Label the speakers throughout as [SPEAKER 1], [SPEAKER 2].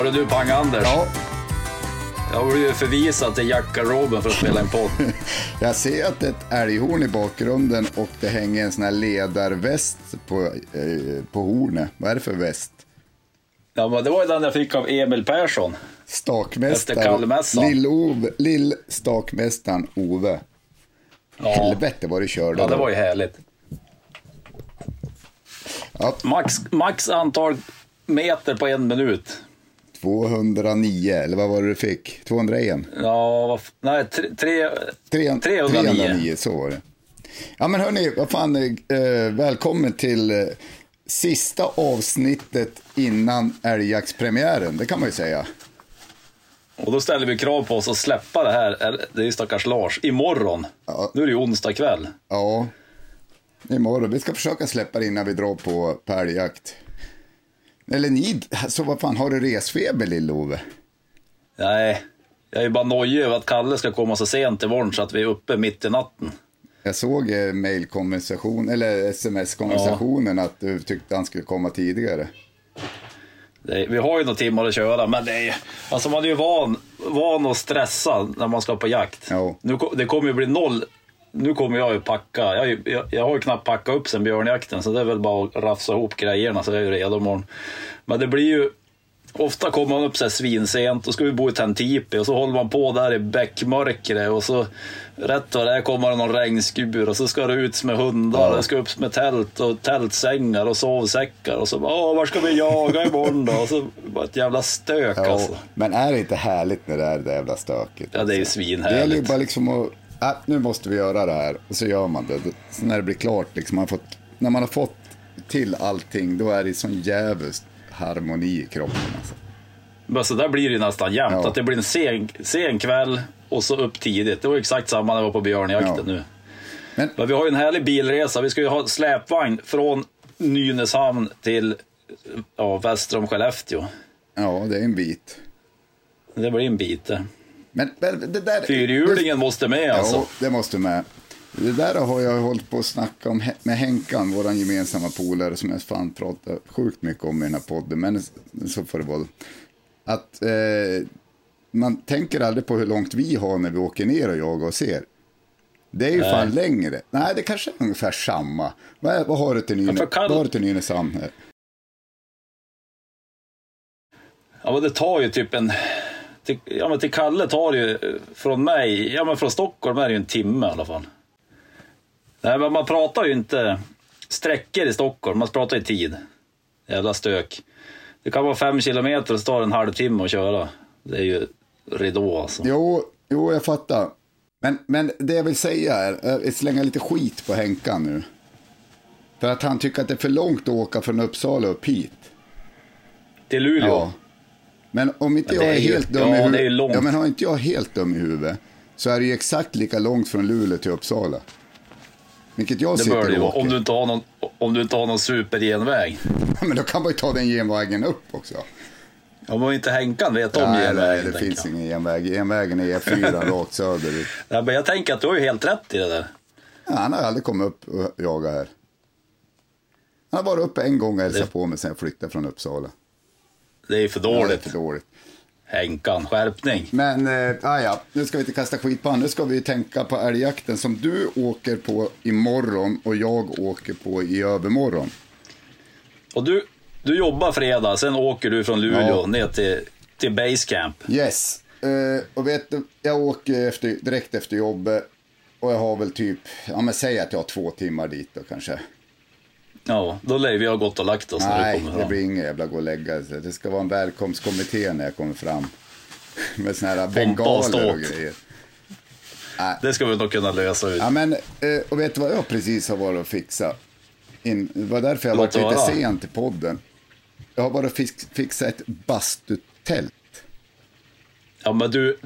[SPEAKER 1] Hörru du Pang-Anders.
[SPEAKER 2] Ja,
[SPEAKER 1] Jag har blivit förvisad till jaktgarderoben för att spela en podd.
[SPEAKER 2] jag ser att det är ett älghorn i bakgrunden och det hänger en sån här ledarväst på, eh, på hornet. Vad är det för väst?
[SPEAKER 1] Ja, men det var ju den jag fick av Emil Persson.
[SPEAKER 2] Stakmästaren. Lill-Ove, Lill-stakmästaren Ove.
[SPEAKER 1] Ja,
[SPEAKER 2] Helvete vad du körde
[SPEAKER 1] ja det
[SPEAKER 2] då.
[SPEAKER 1] var ju härligt.
[SPEAKER 2] Ja,
[SPEAKER 1] Max, max antal meter på en minut.
[SPEAKER 2] 209, eller vad var det du fick? 201?
[SPEAKER 1] Ja, nej, tre, tre,
[SPEAKER 2] Tre-
[SPEAKER 1] 309.
[SPEAKER 2] 309, så var det. Ja men hörni, vad fan, eh, välkommen till eh, sista avsnittet innan älgjaktspremiären, det kan man ju säga.
[SPEAKER 1] Och då ställer vi krav på oss att släppa det här, det är ju stackars Lars, imorgon.
[SPEAKER 2] Ja.
[SPEAKER 1] Nu är det ju onsdag kväll.
[SPEAKER 2] Ja, imorgon. Vi ska försöka släppa det innan vi drar på, på älgjakt. Eller ni, alltså vad fan, har du resfeber lill-Ove?
[SPEAKER 1] Nej, jag är bara nojig över att Kalle ska komma så sent imorgon så att vi är uppe mitt i natten.
[SPEAKER 2] Jag såg eh, mailkonversation, eller sms-konversationen att du tyckte han skulle komma tidigare.
[SPEAKER 1] Är, vi har ju några timmar att köra, men det är, alltså man är ju van, van att stressa när man ska på jakt.
[SPEAKER 2] Ja.
[SPEAKER 1] Nu, det kommer ju bli noll. Nu kommer jag ju packa. Jag, jag, jag har ju knappt packat upp sen björnjakten, så det är väl bara att rafsa ihop grejerna så jag är ju redo imorgon. Men det blir ju... Ofta kommer man upp så här svinsent, då ska vi bo i Tentipi och så håller man på där i bäckmörkret och så rätt vad det är kommer det någon regnskur och så ska det ut med hundar,
[SPEAKER 2] Ja.
[SPEAKER 1] det ska upp med tält och tältsängar och sovsäckar och så bara, var ska vi jaga imorgon då? Och så bara ett jävla stök
[SPEAKER 2] Ja,
[SPEAKER 1] alltså.
[SPEAKER 2] Men är det inte härligt när det är det jävla stökigt?
[SPEAKER 1] Ja, det är ju
[SPEAKER 2] alltså?
[SPEAKER 1] svinhärligt.
[SPEAKER 2] Det gäller ju bara liksom att, äh, nu måste vi göra det här. Och så gör man det. Så när det blir klart, liksom, man fått, när man har fått till allting, då är det sån djävulskt harmoni i kroppen. Alltså.
[SPEAKER 1] Men så där blir det nästan jämt.
[SPEAKER 2] Ja.
[SPEAKER 1] Att det blir en sen, sen kväll och så upp tidigt. Det var exakt samma när jag var på björnjakten
[SPEAKER 2] Ja.
[SPEAKER 1] nu.
[SPEAKER 2] Men,
[SPEAKER 1] Men vi har ju en härlig bilresa. Vi ska ju ha släpvagn från Nynäshamn till ja, väster om Skellefteå.
[SPEAKER 2] ja, det är en bit.
[SPEAKER 1] Det blir en bit det.
[SPEAKER 2] Men, men det där...
[SPEAKER 1] Fyrhjulingen måste med alltså.
[SPEAKER 2] Ja, det måste med. Det där har jag hållit på att snacka om med Henkan, vår gemensamma polare, som jag fan pratar sjukt mycket om i den här podden, men så får det vara. Att eh, man tänker aldrig på hur långt vi har när vi åker ner och jagar och ser. Det är ju
[SPEAKER 1] Nej.
[SPEAKER 2] fan längre. Nej, det kanske är ungefär samma. Vad, vad har du till, Nynä,
[SPEAKER 1] för Kall-
[SPEAKER 2] vad har du till Nynäshamn? här?
[SPEAKER 1] Ja, men det tar ju typ en... Till, ja, men till Kalle tar det ju eh, från mig, ja men från Stockholm är det ju en timme i alla fall. Nej, men man pratar ju inte sträckor i Stockholm, man pratar ju tid. Jävla stök. Det kan vara fem kilometer och så tar det en halvtimme att köra. Det är ju ridå alltså.
[SPEAKER 2] Jo, jo, jag fattar. Men, men det jag vill säga är, eh, slänga lite skit på Henkan nu. För att han tycker att det är för långt att åka från Uppsala upp hit.
[SPEAKER 1] Till Luleå.
[SPEAKER 2] Ja. Men om inte
[SPEAKER 1] Men
[SPEAKER 2] jag
[SPEAKER 1] det
[SPEAKER 2] är,
[SPEAKER 1] ju-
[SPEAKER 2] helt dum
[SPEAKER 1] ja,
[SPEAKER 2] i
[SPEAKER 1] det
[SPEAKER 2] huvudet. Ja, men har inte jag helt dum i huvudet så är det ju exakt lika långt från Luleå till Uppsala. Vilket jag
[SPEAKER 1] Det
[SPEAKER 2] sitter
[SPEAKER 1] bör det
[SPEAKER 2] och åker.
[SPEAKER 1] om du inte har någon, om du inte har någon supergenväg.
[SPEAKER 2] men då kan man ju ta den genvägen upp också.
[SPEAKER 1] Om man inte Henkan vet om
[SPEAKER 2] nej, nej,
[SPEAKER 1] genvägen.
[SPEAKER 2] det
[SPEAKER 1] tänker
[SPEAKER 2] finns
[SPEAKER 1] jag.
[SPEAKER 2] ingen genväg. Genvägen är E4 rakt söderut.
[SPEAKER 1] Ja, men jag tänker att du har ju helt rätt i det där.
[SPEAKER 2] Ja, han har aldrig kommit upp och jagat här. Han har varit uppe en gång och hälsat
[SPEAKER 1] Det-
[SPEAKER 2] på mig sen jag flyttade från Uppsala.
[SPEAKER 1] Det är för
[SPEAKER 2] Ja, det är
[SPEAKER 1] dåligt.
[SPEAKER 2] för dåligt.
[SPEAKER 1] Henkan, skärpning.
[SPEAKER 2] Men, eh, ah, ja, nu ska vi inte kasta skit på honom. Nu ska vi tänka på älgjakten som du åker på imorgon och jag åker på i övermorgon.
[SPEAKER 1] Och du, du jobbar fredag, sen åker du från Luleå
[SPEAKER 2] Ja.
[SPEAKER 1] ner till, till Basecamp.
[SPEAKER 2] Yes. Eh, och vet du, jag åker efter, direkt efter jobbet och jag har väl typ, ja men säg att jag har två timmar dit då kanske.
[SPEAKER 1] Ja, då lär vi ha gått och lagt oss när du
[SPEAKER 2] Nej, det blir inget jävla gå och lägga sig. Det ska vara en välkomstkommitté när jag kommer fram. Med såna här bengaler och grejer.
[SPEAKER 1] Det ska vi nog kunna lösa ut.
[SPEAKER 2] Ja, men, eh, och vet du vad jag precis har varit och fixat? In, det var därför jag
[SPEAKER 1] Låt
[SPEAKER 2] varit lite sent till podden. Jag har bara fix, fixat ett bastutält.
[SPEAKER 1] Ja, men du,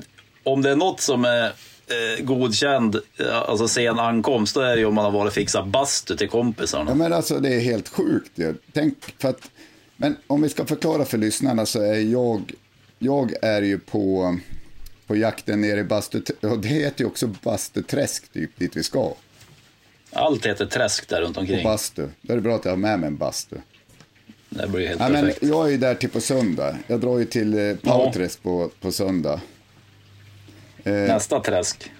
[SPEAKER 1] om det är något som är eh, godkänd, eh, alltså sen ankomst, då är det ju om man har varit och fixat bastu till kompisarna.
[SPEAKER 2] Ja, men alltså det är helt sjukt ju. Tänk för att, men om vi ska förklara för lyssnarna så är jag, jag är ju på, på jakten nere i bastu, och det heter ju också Bastuträsk typ, dit vi ska.
[SPEAKER 1] Allt heter träsk där runt omkring.
[SPEAKER 2] bastu. Då är det bra att jag har med mig en bastu.
[SPEAKER 1] Det blir helt
[SPEAKER 2] Ja, men
[SPEAKER 1] perfekt.
[SPEAKER 2] jag är ju där till på söndag. Jag drar ju till eh, Pauträsk på, på söndag. Eh,
[SPEAKER 1] Nästa träsk.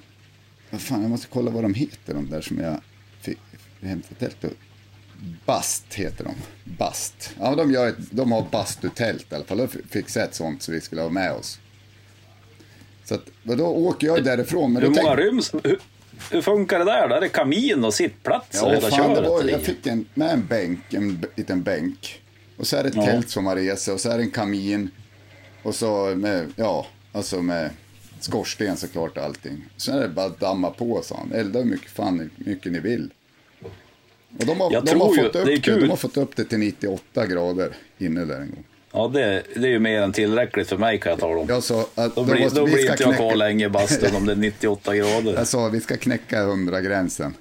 [SPEAKER 2] vad fan, jag måste kolla vad de heter, de där som jag fick hämtat tält. Bast heter de. Bast. Ja, de, gör ett, de har bastutält i alla fall. De fick ett sånt så vi skulle ha med oss. Så att, och då åker jag därifrån. Men
[SPEAKER 1] Hur
[SPEAKER 2] då
[SPEAKER 1] många
[SPEAKER 2] tänk-
[SPEAKER 1] ryms? Hur, hur funkar det där? Där är det kamin och sittplats och
[SPEAKER 2] Ja,
[SPEAKER 1] hela
[SPEAKER 2] fan, det var, jag fick en, med en bänk, en liten bänk. Och så är det ett
[SPEAKER 1] Ja.
[SPEAKER 2] tält som man reser och så är det en kamin. Och så med, ja, alltså med skorsten såklart allting. Sen är det bara att damma på, sa han. Elda hur mycket, fan, mycket ni vill. Och de har,
[SPEAKER 1] Jag
[SPEAKER 2] de har,
[SPEAKER 1] ju-
[SPEAKER 2] fått upp
[SPEAKER 1] det
[SPEAKER 2] det,
[SPEAKER 1] kul.
[SPEAKER 2] de har fått upp det till 98 grader inne där en gång.
[SPEAKER 1] Ja, det, det är ju mer än tillräckligt för mig kan jag tala om.
[SPEAKER 2] Jag sa att
[SPEAKER 1] Då blir,
[SPEAKER 2] måste-
[SPEAKER 1] då blir inte jag
[SPEAKER 2] knäcka-
[SPEAKER 1] kvar länge i bastun om det är 98 grader.
[SPEAKER 2] Jag sa vi ska knäcka 100-gränsen.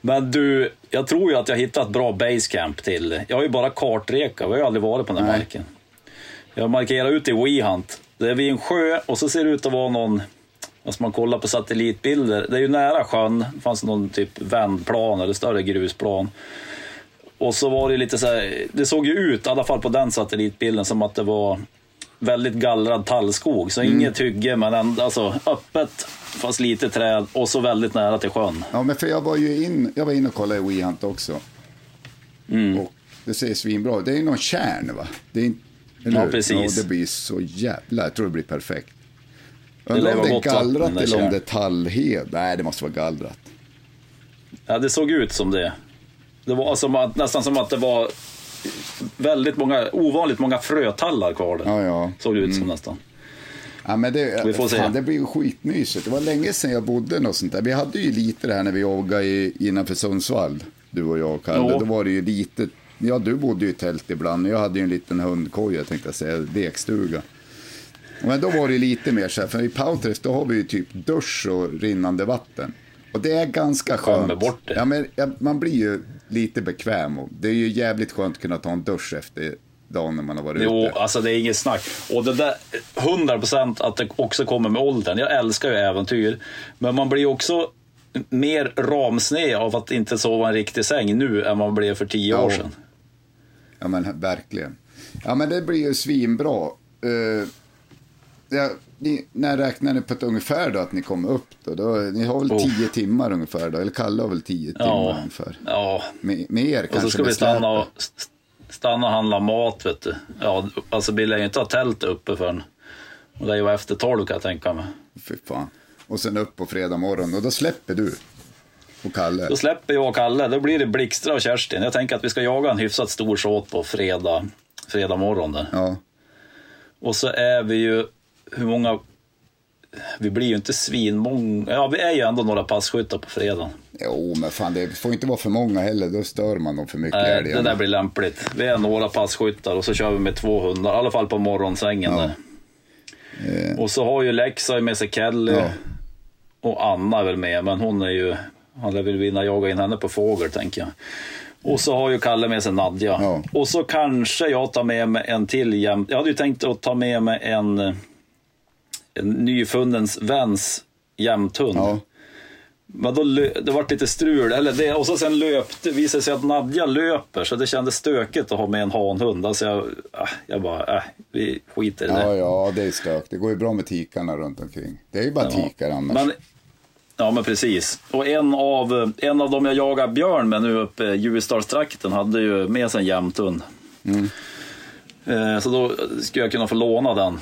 [SPEAKER 1] Men du, jag tror ju att jag hittat ett bra basecamp till. Jag har ju bara kartreka, vi har ju aldrig varit på den här
[SPEAKER 2] Nej.
[SPEAKER 1] marken. Jag markerar ut i WeHunt. Det är vid en sjö och så ser det ut att vara någon, alltså man kollar på satellitbilder, det är ju nära sjön, det fanns någon typ vändplan eller större grusplan. Och så var det lite så här, det såg ju ut, i alla fall på den satellitbilden, som att det var väldigt gallrad tallskog. Så inget hygge, men ändå, alltså öppet, fast lite träd och så väldigt nära till sjön.
[SPEAKER 2] Ja, men för jag var ju in, jag var inne och kollade i WeHunt också.
[SPEAKER 1] Mm.
[SPEAKER 2] Och det ser svinbra ut. Det är någon kärn va? Det är inte, eller
[SPEAKER 1] Ja,
[SPEAKER 2] hur?
[SPEAKER 1] precis.
[SPEAKER 2] Ja, det blir så jävla, jag tror det blir perfekt. Undrar om det är gallrat eller om det är tallhed. Nej, det måste vara gallrat.
[SPEAKER 1] Ja, det såg ut som det. Det var som att, nästan som att det var väldigt många, ovanligt många frötallar kvar där.
[SPEAKER 2] Ja, ja.
[SPEAKER 1] Såg det ut som nästan.
[SPEAKER 2] Ja, men det,
[SPEAKER 1] Vi får se.
[SPEAKER 2] fan, det blir ju skitmysigt. Det var länge sedan jag bodde något sånt där. Vi hade ju lite det här när vi joggade i, innanför Sundsvall. Du och jag och Kalle. Då var det ju lite, ja du bodde ju i tält ibland. Jag hade ju en liten hundkoja tänkte jag säga, lekstuga. Men då var det lite mer så här, för i Pautres då har vi ju typ dusch och rinnande vatten. Och det är ganska skönt.
[SPEAKER 1] bort det.
[SPEAKER 2] Ja, men, ja, man blir ju lite bekväm. Och det är ju jävligt skönt att kunna ta en dusch efter dagen när man har varit
[SPEAKER 1] Jo,
[SPEAKER 2] ute.
[SPEAKER 1] alltså det är inget snack. Och det där, 100% att det också kommer med åldern. Jag älskar ju äventyr. Men man blir också mer ramsned av att inte sova en riktig säng nu än man blev för tio
[SPEAKER 2] Ja.
[SPEAKER 1] år sedan.
[SPEAKER 2] Ja men verkligen. Ja men det blir ju svinbra. Uh, ja, ni, när räknar ni på ett ungefär då att ni kommer upp då? då ni har väl
[SPEAKER 1] Oh.
[SPEAKER 2] tio timmar ungefär då? Eller Kalle har väl tio timmar
[SPEAKER 1] Ja,
[SPEAKER 2] ungefär?
[SPEAKER 1] ja.
[SPEAKER 2] Med, med er
[SPEAKER 1] Och
[SPEAKER 2] kanske
[SPEAKER 1] så ska vi stanna och, stanna och handla mat, vet du. Ja, alltså vi lär ju inte ha tält uppe förrän och det är ju efter tolv kan jag tänka mig.
[SPEAKER 2] Fy fan. Och sen upp på fredag morgon och då släpper du. Och Kalle.
[SPEAKER 1] Då släpper jag och Kalle, då blir det Blixtra och Kerstin. Jag tänker att vi ska jaga en hyfsat stor såt på fredag, fredag morgon där.
[SPEAKER 2] Ja.
[SPEAKER 1] Och så är vi ju, hur många, vi blir ju inte svinmånga, ja vi är ju ändå några passkyttar på fredagen.
[SPEAKER 2] Jo men fan det får inte vara för många heller. Då stör man dem för mycket.
[SPEAKER 1] Nej, det där blir lämpligt. Vi är några passkyttar och så kör vi med två hundar, i alla fall på morgonsängen
[SPEAKER 2] Ja.
[SPEAKER 1] där. Och så har ju Lexa med sig Kelly
[SPEAKER 2] Ja.
[SPEAKER 1] och Anna är väl med, men hon är ju, han väl vinna jaga in henne på fågel tänker jag. Och så har ju Kalle med sig Nadja.
[SPEAKER 2] Ja.
[SPEAKER 1] Och så kanske jag tar med mig en till jämt. Jag hade ju tänkt att ta med mig en, en nyfunnens väns jämthund.
[SPEAKER 2] Ja.
[SPEAKER 1] Men då, det vart lite strul, eller det, och så sen löpte, visade sig att Nadja löper så det kändes stökigt att ha med en hanhund. Alltså jag, ah, jag bara, äh, vi skiter i det.
[SPEAKER 2] Ja, ja, det är stök. Det går ju bra med tikarna runt omkring. Det är ju bara tikar annars.
[SPEAKER 1] Men, ja men precis. Och en av, en av dem jag jagar björn med nu uppe i Ljusdalstrakten hade ju med sig en jämthund.
[SPEAKER 2] Mm.
[SPEAKER 1] Eh, Så då skulle jag kunna få låna den.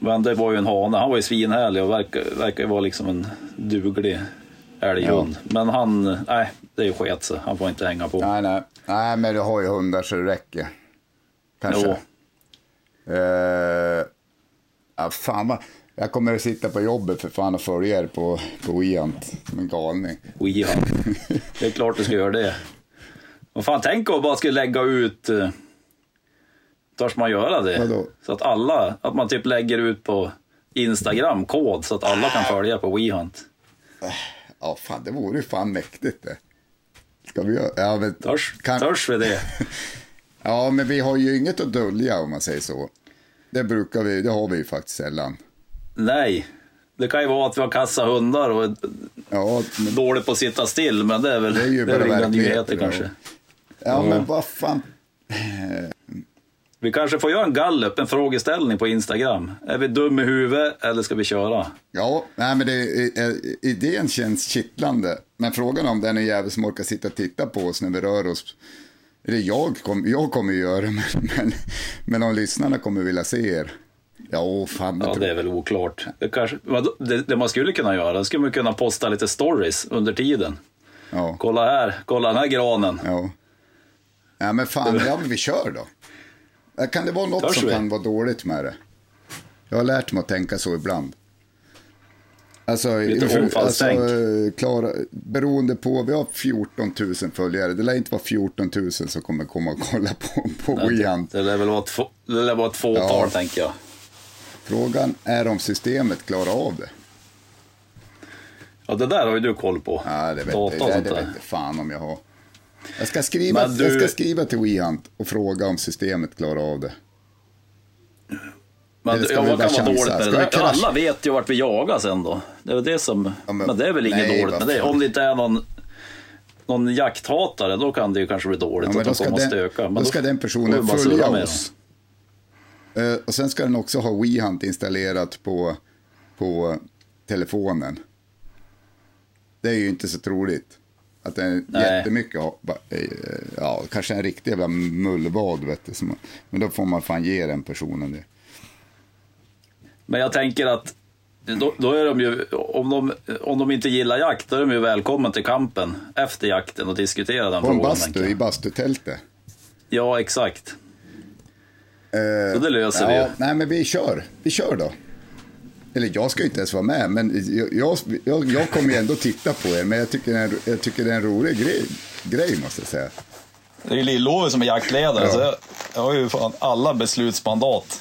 [SPEAKER 1] Men det var ju en hane, han var ju svinhärlig och verkar, verkar ju vara liksom en duglig älghund. Men han, nej, det är ju sket sig. Han får inte hänga på.
[SPEAKER 2] Nej, nej. Nej, men du har ju hundar så det räcker. Kanske.
[SPEAKER 1] Jo.
[SPEAKER 2] Eh, ja, fan vad... Jag kommer att sitta på jobbet för fan och följa er på, på Weant som en galning.
[SPEAKER 1] Skiva. Det är klart du ska göra det. Vad fan, tänk om bara skulle lägga ut... eh, Törs man göra det?
[SPEAKER 2] Vadå?
[SPEAKER 1] Så att alla, att man typ lägger ut på Instagram kod så att alla kan följa på WeHunt.
[SPEAKER 2] Ja, fan det vore ju fan mäktigt det. Ska vi göra? Ja, men,
[SPEAKER 1] Törs,
[SPEAKER 2] kan-
[SPEAKER 1] törs vi det?
[SPEAKER 2] ja, men vi har ju inget att dölja om man säger så. Det brukar vi, det har vi ju faktiskt sällan.
[SPEAKER 1] Nej. Det kan ju vara att vi har kassa hundar och är
[SPEAKER 2] Ja, men,
[SPEAKER 1] dåligt på att sitta still, men det är väl,
[SPEAKER 2] Det är ju
[SPEAKER 1] det är inga nyheter kanske.
[SPEAKER 2] ja, men vad fan.
[SPEAKER 1] Vi kanske får göra en gallup, en frågeställning på Instagram. Är vi dum i huvudet eller ska vi köra?
[SPEAKER 2] Ja, nej, men det, idén känns kittlande. Men frågan om den är jävel som orkar sitta och titta på oss när vi rör oss. Eller jag, kom, jag kommer ju göra det, men, men, men om lyssnarna kommer vilja se er. Ja, åh, fan.
[SPEAKER 1] Ja, det är väl oklart. Det, kanske, det, det man skulle kunna göra, det skulle man kunna posta lite stories under tiden.
[SPEAKER 2] ja,
[SPEAKER 1] Kolla här, kolla den här granen.
[SPEAKER 2] ja. ja, men fan, ja, men vi kör då. Kan det vara något
[SPEAKER 1] Törs
[SPEAKER 2] som
[SPEAKER 1] vi?
[SPEAKER 2] kan vara dåligt med det? Jag har lärt mig att tänka så ibland. Alltså,
[SPEAKER 1] Lite
[SPEAKER 2] alltså klara, beroende på, vi har 14 000 följare. Det lär inte vara 14 000 som kommer komma och kolla på, på Wehunt.
[SPEAKER 1] Det lär väl vara ett, få- det lär vara ett fåtal,
[SPEAKER 2] Ja.
[SPEAKER 1] tänker jag.
[SPEAKER 2] Frågan är om systemet klarar av det.
[SPEAKER 1] Ja, det där har ju du koll på.
[SPEAKER 2] Ja, det vet,
[SPEAKER 1] Data och
[SPEAKER 2] det,
[SPEAKER 1] sånt
[SPEAKER 2] det
[SPEAKER 1] där.
[SPEAKER 2] vet jag fan om jag har. Jag ska skriva,
[SPEAKER 1] du-
[SPEAKER 2] jag ska skriva till Wehunt och fråga om systemet klarar av det.
[SPEAKER 1] Men ja, vad kan vara dåligt med det där? Alla vet ju vart vi jagar sen då. Det är det som...
[SPEAKER 2] Ja,
[SPEAKER 1] men,
[SPEAKER 2] men-
[SPEAKER 1] det är väl inget
[SPEAKER 2] nej,
[SPEAKER 1] dåligt med det. Om det inte är någon, någon jakthatare, då kan det ju kanske bli dåligt
[SPEAKER 2] Ja,
[SPEAKER 1] att
[SPEAKER 2] då
[SPEAKER 1] de kommer
[SPEAKER 2] den,
[SPEAKER 1] stöka. Men
[SPEAKER 2] då ska den personen följa
[SPEAKER 1] med
[SPEAKER 2] oss. Eh, och sen ska den också ha WeHunt installerat på, på telefonen. Det är ju inte så troligt. Att det är
[SPEAKER 1] Nej.
[SPEAKER 2] jättemycket, eh, ja, kanske en riktig jävla mullvad, vet du. Men då får man fan ge den personen det.
[SPEAKER 1] Men jag tänker att då, då är de ju, om de, om de inte gillar jakt, då är de ju välkomna till kampen efter jakten och diskutera den
[SPEAKER 2] På en
[SPEAKER 1] frågan.
[SPEAKER 2] bastu, i bastutältet.
[SPEAKER 1] Ja, exakt.
[SPEAKER 2] Eh,
[SPEAKER 1] Så det löser
[SPEAKER 2] ja,
[SPEAKER 1] vi.
[SPEAKER 2] Nej, men vi kör. Vi kör då. Eller jag ska ju inte ens vara med, men jag, jag, jag, kommer ju ändå titta på er. Men jag tycker, det är en- jag tycker det är en rolig grej, grej måste jag säga.
[SPEAKER 1] Det är ju Lill-Ove som är jaktledare,
[SPEAKER 2] Ja.
[SPEAKER 1] så jag, jag har ju fan alla beslutsmandat.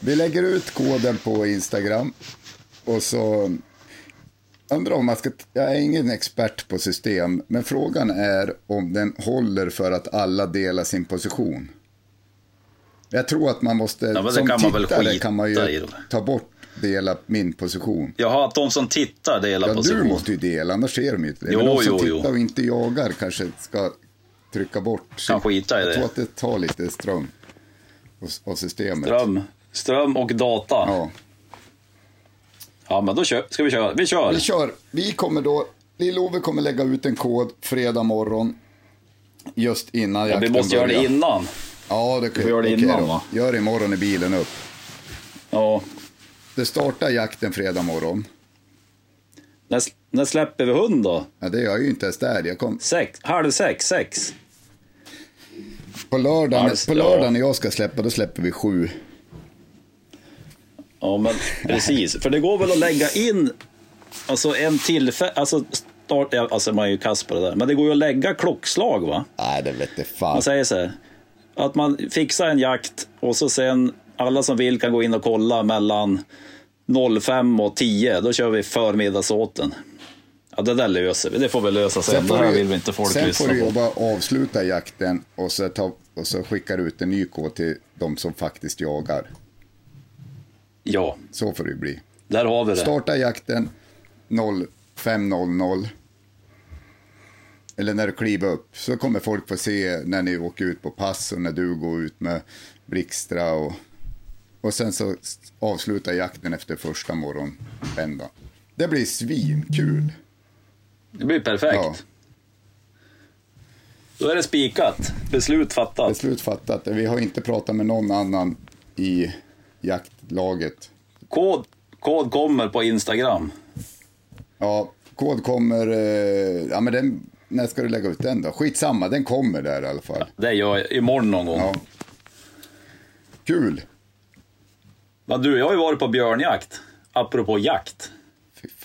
[SPEAKER 2] Vi lägger ut koden på Instagram. Och så undrar om man ska, jag är ingen expert på system, men frågan är om den håller för att alla delar sin position. Jag tror att man måste,
[SPEAKER 1] det
[SPEAKER 2] som
[SPEAKER 1] kan man
[SPEAKER 2] tittare
[SPEAKER 1] skita
[SPEAKER 2] kan man ju ta bort dela min position.
[SPEAKER 1] Jaha, att de som tittar delar
[SPEAKER 2] Ja,
[SPEAKER 1] position.
[SPEAKER 2] du måste ju dela, annars ser de ju inte det.
[SPEAKER 1] Jo,
[SPEAKER 2] Men de som
[SPEAKER 1] jo,
[SPEAKER 2] tittar
[SPEAKER 1] jo.
[SPEAKER 2] och inte jagar kanske ska trycka bort.
[SPEAKER 1] Kan skita i
[SPEAKER 2] Jag
[SPEAKER 1] det.
[SPEAKER 2] tror att det tar lite ström av- systemet.
[SPEAKER 1] Ström, ström och data. Ja,
[SPEAKER 2] Ja.
[SPEAKER 1] men då kör, ska vi köra. Vi kör.
[SPEAKER 2] Vi kör. Vi kommer då, Lill-Ove kommer lägga ut en kod fredag morgon. Just innan
[SPEAKER 1] Ja, vi måste göra det
[SPEAKER 2] börjar.
[SPEAKER 1] innan.
[SPEAKER 2] Ja, det kan
[SPEAKER 1] Vi gör det
[SPEAKER 2] okej
[SPEAKER 1] innan, va?
[SPEAKER 2] Gör det imorgon i bilen upp.
[SPEAKER 1] Ja.
[SPEAKER 2] Det startar jakten fredag morgon.
[SPEAKER 1] När, när släpper vi hund då?
[SPEAKER 2] Ja, det är jag ju inte ens där. Jag kom,
[SPEAKER 1] Sex, halv sex, sex.
[SPEAKER 2] på lördagen,
[SPEAKER 1] Alltså,
[SPEAKER 2] på
[SPEAKER 1] ja.
[SPEAKER 2] lördagen när jag ska släppa, då släpper vi sju.
[SPEAKER 1] Ja, men precis. För det går väl att lägga in alltså en tillfälle, alltså start, ja, alltså man är ju kass på det där, men det går ju att lägga klockslag va?
[SPEAKER 2] Nej, det vet det fan.
[SPEAKER 1] Man säger så här, att man fixar en jakt och så sen alla som vill kan gå in och kolla mellan 05 och 10, då kör vi förmiddagsåten. Ja, det där löser vi. Det får vi lösa sen. Det här vill vi inte folk
[SPEAKER 2] sen får du jobba avsluta jakten och så, ta, och så skickar du ut en ny kod till de som faktiskt jagar.
[SPEAKER 1] Ja,
[SPEAKER 2] Så får det bli.
[SPEAKER 1] där har vi det.
[SPEAKER 2] Starta jakten 05.00 eller när du kliver upp, så kommer folk få se när ni åker ut på pass och när du går ut med Blixtra och, och sen så avslutar jakten efter första morgonvändan. Det blir svinkul.
[SPEAKER 1] Det blir perfekt.
[SPEAKER 2] Ja.
[SPEAKER 1] Då är det spikat. Beslut fattat.
[SPEAKER 2] Beslut fattat. Vi har inte pratat med någon annan i jaktlaget.
[SPEAKER 1] Kod, kod kommer på Instagram.
[SPEAKER 2] Ja, kod kommer... Eh, ja, men den, när ska du lägga ut den då? Skitsamma, den kommer där i alla fall.
[SPEAKER 1] Det gör jag imorgon någon gång.
[SPEAKER 2] Ja. Kul!
[SPEAKER 1] Men du, jag har ju varit på björnjakt. Apropå jakt.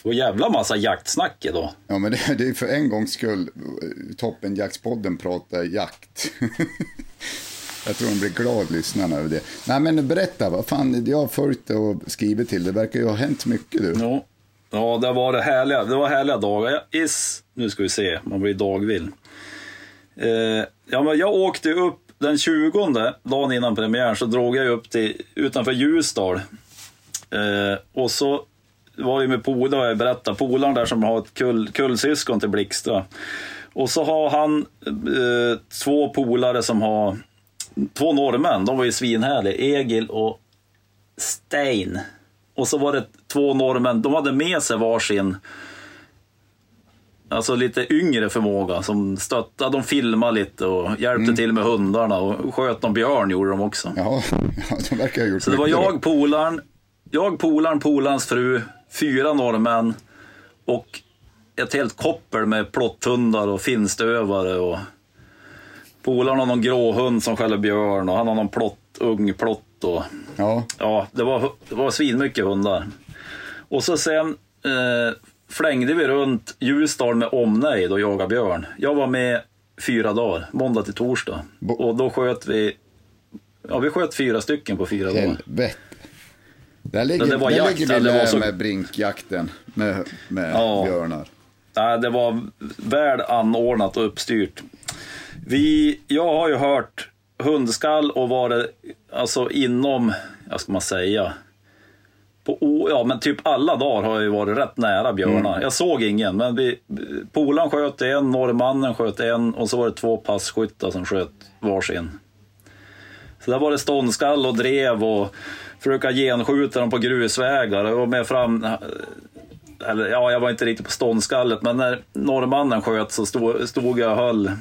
[SPEAKER 1] Och jävla massa jaktsnack idag.
[SPEAKER 2] Ja, men det, det är för en gångs skull eh, Toppenjaktspodden pratar jakt. Jag tror de blir glad lyssnarna över det. Nej, men berätta, vad fan, jag har följt och skrivit till. Det verkar ju ha hänt mycket du.
[SPEAKER 1] Ja, ja det var det härliga. Det var härliga dagar. Is, nu ska vi se, man blir dagvill. Eh, ja, men jag åkte upp den 20, dagen innan premiären, så drog jag upp till utanför Ljusdal. Eh, och så var vi med polare, jag berättade, polaren där som har ett kull, kullsyskon till Blixtra. Och så har han eh, två polare som har, två norrmän, de var ju svinhärliga, Egil och Stein. Och så var det två norrmän, de hade med sig varsin Alltså lite yngre förmåga som stöttade, de filmade lite och hjälpte till med hundarna och sköt någon björn gjorde de också.
[SPEAKER 2] Ja, de verkar ha gjort
[SPEAKER 1] Så det var jag, polaren, jag, polaren, polarns fru, fyra norrmän och ett helt koppel med plotthundar och finstövare och polaren har någon gråhund som skäller björn och han har någon plott, ung plott och
[SPEAKER 2] Ja,
[SPEAKER 1] Ja, det var, det var svinmycket hundar. Och så sen eh, flängde vi runt Ljusdal med omnejd och jagade björn. Jag var med fyra dagar, måndag till torsdag.
[SPEAKER 2] Bo-
[SPEAKER 1] Och då sköt vi, ja vi sköt fyra stycken på fyra dagar.
[SPEAKER 2] helvete. Där ligger,
[SPEAKER 1] det var
[SPEAKER 2] där
[SPEAKER 1] jakt,
[SPEAKER 2] ligger vi
[SPEAKER 1] det var så-
[SPEAKER 2] med brinkjakten med, med
[SPEAKER 1] Ja.
[SPEAKER 2] björnar.
[SPEAKER 1] Nej, det var väl anordnat och uppstyrt. Vi, jag har ju hört hundskall och varit alltså inom, vad ska man säga, på, ja men typ alla dagar har jag ju varit rätt nära björnar. Jag såg ingen, men vi, polaren sköt en, norrmannen sköt en och så var det två passkyttar som sköt varsin. Så där var det ståndskall och drev och försöka genskjuta dem på grusvägar. Jag var med fram, eller ja, jag var inte riktigt på ståndskallet, men när norrmannen sköt så stod, stod jag och höll,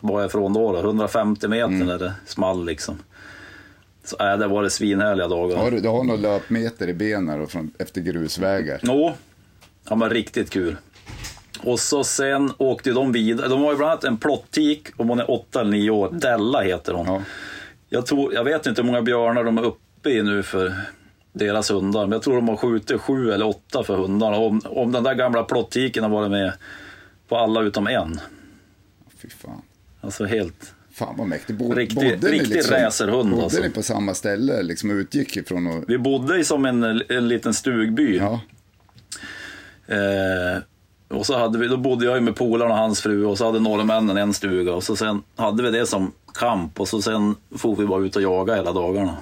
[SPEAKER 1] var jag ifrån då, då? 150 meter när det small liksom. Så äh, det var det svinhärliga dagar.
[SPEAKER 2] Har du, du har några löpmeter i benen då, från, efter grusvägar.
[SPEAKER 1] Jo, ja, men riktigt kul. Och så sen åkte de vidare. De har ju bland annat en plottik, om hon är 8 eller 9 år. Della heter hon.
[SPEAKER 2] Ja.
[SPEAKER 1] Jag, tror, jag vet inte hur många björnar de är uppe i nu för deras hundar. Men jag tror de har skjutit sju eller åtta för hundarna. Om, om den där gamla plottiken har varit med på alla utom en.
[SPEAKER 2] Fy fan.
[SPEAKER 1] Alltså helt...
[SPEAKER 2] Fan vad mäktigt. Bo,
[SPEAKER 1] Riktig-
[SPEAKER 2] bodde
[SPEAKER 1] riktig racerhund,
[SPEAKER 2] Bodde
[SPEAKER 1] alltså.
[SPEAKER 2] ni på samma ställe liksom utgick ifrån och...
[SPEAKER 1] Vi bodde i som en, en liten stugby.
[SPEAKER 2] Ja,
[SPEAKER 1] Eh, och så hade vi, då bodde jag med polaren och hans fru och så hade norrmännen en stuga och så sen hade vi det som kamp och så sen får vi bara ut och jaga hela dagarna.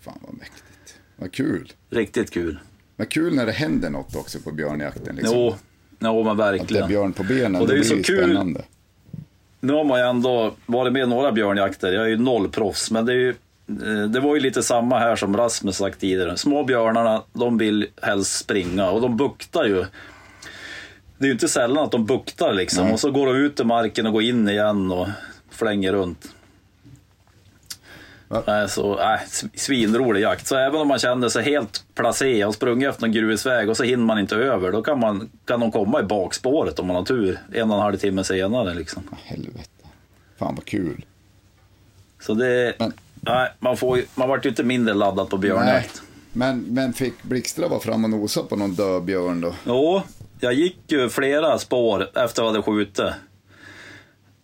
[SPEAKER 2] fan vad mäktigt. Vad kul.
[SPEAKER 1] Riktigt kul.
[SPEAKER 2] Vad kul när det händer något också på björnjakten. Liksom.
[SPEAKER 1] Jo, jo men
[SPEAKER 2] Att det är
[SPEAKER 1] verkligen.
[SPEAKER 2] björn på benen,
[SPEAKER 1] Och det är
[SPEAKER 2] det
[SPEAKER 1] ju
[SPEAKER 2] blir
[SPEAKER 1] så
[SPEAKER 2] ju
[SPEAKER 1] kul.
[SPEAKER 2] spännande.
[SPEAKER 1] Nu har man ju ändå varit med i några björnjakter. Jag är ju noll proffs, men det, är ju, eh, det var ju lite samma här som Rasmus sagt tidigare. Små björnarna, de vill helst springa och de buktar ju. Det är ju inte sällan att de buktar liksom
[SPEAKER 2] Nej.
[SPEAKER 1] och så går de ut i marken och går in igen och flänger runt.
[SPEAKER 2] Ja.
[SPEAKER 1] Så, sv- svinrolig jakt. Så även om man känner sig helt placé och sprungit efter en grusväg och så hinner man inte över, då kan, man, kan de komma i bakspåret om man har tur en och en halv timme senare. Liksom.
[SPEAKER 2] Helvete. Fan vad kul.
[SPEAKER 1] Så det...
[SPEAKER 2] Men-
[SPEAKER 1] nej, man, får, man vart ju inte mindre laddad på björnjakt.
[SPEAKER 2] Men, men fick Blixtra vara fram och nosa på någon död björn då?
[SPEAKER 1] Jo, jag gick ju flera spår efter att jag hade skjutit.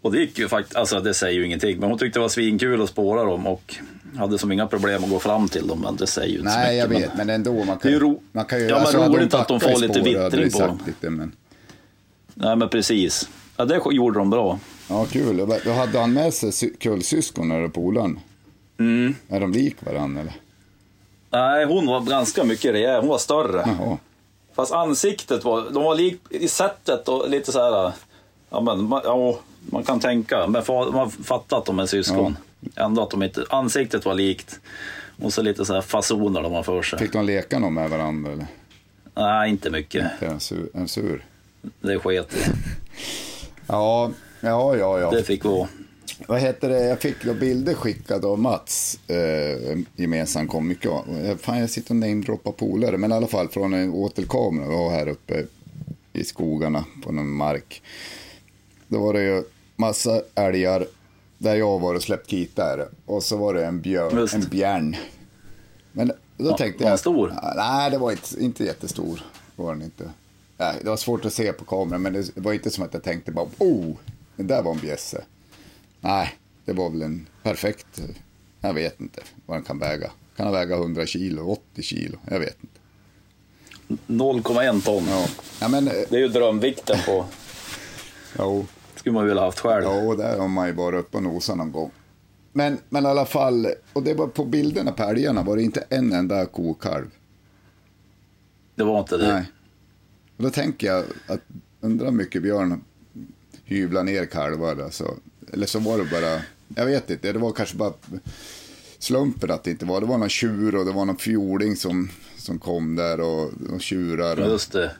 [SPEAKER 1] Och det gick ju faktiskt, alltså det säger ju ingenting, men hon tyckte det var svinkul att spåra dem och hade som inga problem att gå fram till dem, men det säger ju inte så
[SPEAKER 2] Nej,
[SPEAKER 1] mycket.
[SPEAKER 2] jag vet,
[SPEAKER 1] men...
[SPEAKER 2] men ändå. Man
[SPEAKER 1] Det är
[SPEAKER 2] kan,
[SPEAKER 1] ro-
[SPEAKER 2] man kan ju,
[SPEAKER 1] Ja, men
[SPEAKER 2] alltså, hade
[SPEAKER 1] roligt att de får lite vittring
[SPEAKER 2] vi
[SPEAKER 1] på dem.
[SPEAKER 2] Lite, men...
[SPEAKER 1] Nej, men precis. Ja, det gjorde de bra.
[SPEAKER 2] Ja, kul. Då hade han med sig sy- kullsyskon eller polaren?
[SPEAKER 1] Mm.
[SPEAKER 2] Är de lik varandra eller?
[SPEAKER 1] Nej, hon var ganska mycket rejäl, hon var större.
[SPEAKER 2] Jaha.
[SPEAKER 1] Fast ansiktet var, de var lik i sättet och lite så här. Ja, men ja, man kan tänka, men man fattar att de är syskon. Ändå att de inte, ansiktet var likt. Och så lite så här fasoner de har för sig.
[SPEAKER 2] Fick de leka någon med varandra eller?
[SPEAKER 1] Nej, inte mycket.
[SPEAKER 2] Är en sur. En sur.
[SPEAKER 1] Det sket.
[SPEAKER 2] Ja, ja, ja. ja.
[SPEAKER 1] Det fick gå.
[SPEAKER 2] Vad heter det? Jag fick då bilder skickade av Mats, eh, gemensam komiker. Eh, Fan, jag sitter och namedroppar polare, men i alla fall från en åtelkamera vi har här uppe i skogarna på någon mark. Då var det ju massa älgar där jag var och släppt kit där. Och så var det en, björn,
[SPEAKER 1] Just.
[SPEAKER 2] en björn. Men då
[SPEAKER 1] Ja,
[SPEAKER 2] tänkte
[SPEAKER 1] var
[SPEAKER 2] jag...
[SPEAKER 1] stor?
[SPEAKER 2] Nej, det var inte, inte jättestor. Var den inte. Nej, det var svårt att se på kameran, men det var inte som att jag tänkte bara oh, det där var en bjässe. Nej, det var väl en perfekt, jag vet inte vad den kan väga. Kan den väga 100 kilo, 80 kilo, jag vet inte.
[SPEAKER 1] 0,1 ton.
[SPEAKER 2] Ja, ja men,
[SPEAKER 1] Det är ju drömvikten på.
[SPEAKER 2] jo,
[SPEAKER 1] skulle man vilja haft själv.
[SPEAKER 2] jo, där har man ju varit uppe och nosat någon gång. Men, men i alla fall, och det var på bilderna på älgarna var det inte en enda kokalv.
[SPEAKER 1] Det var inte det.
[SPEAKER 2] Nej. Och då tänker jag att undrar mycket björn hyvlar ner kalvar. Alltså. Eller så var det bara, jag vet inte, det var kanske bara slumpen att det inte var. Det var någon tjur och det var någon fjording som, som kom där och, och tjurar. Och,
[SPEAKER 1] Just det.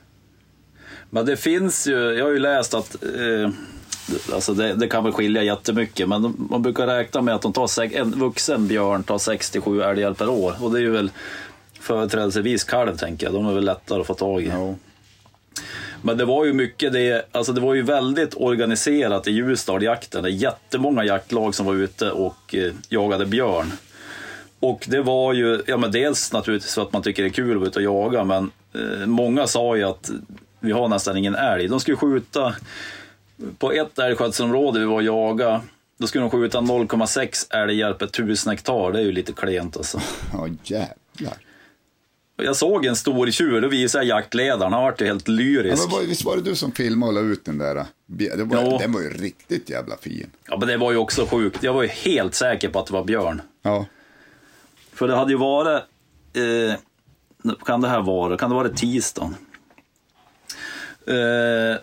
[SPEAKER 1] Men det finns ju, jag har ju läst att eh, alltså det, det kan väl skilja jättemycket, men man brukar räkna med att de tar, en vuxen björn tar 67 älgar per år. Och det är ju väl företrädelsevis kalv, tänker jag. De är väl lättare att få tag i.
[SPEAKER 2] ja,
[SPEAKER 1] Men det var ju mycket det, alltså det var ju väldigt organiserat i Ljusdal, jakten. Det är jättemånga jaktlag som var ute och eh, jagade björn. Och det var ju, ja men dels naturligtvis för att man tycker det är kul att vara ute och jaga, men eh, många sa ju att vi har nästan ingen älg. De skulle skjuta, på ett älgskötselområde vi var och jaga, då skulle de skjuta 0,6 älgar per tusen hektar. Det är ju lite klent alltså.
[SPEAKER 2] ja jävlar.
[SPEAKER 1] Jag såg en stor tjur, då visade jag jaktledaren, han vart ju helt
[SPEAKER 2] Ja,
[SPEAKER 1] lyrisk.
[SPEAKER 2] men var, visst var det du som filmade och la ut den där? Det var,
[SPEAKER 1] Ja.
[SPEAKER 2] Den var ju riktigt jävla fin.
[SPEAKER 1] Ja, men det var ju också sjukt. Jag var ju helt säker på att det var björn.
[SPEAKER 2] Ja,
[SPEAKER 1] För det hade ju varit, eh, kan det här vara, kan det vara tisdagen? Eh,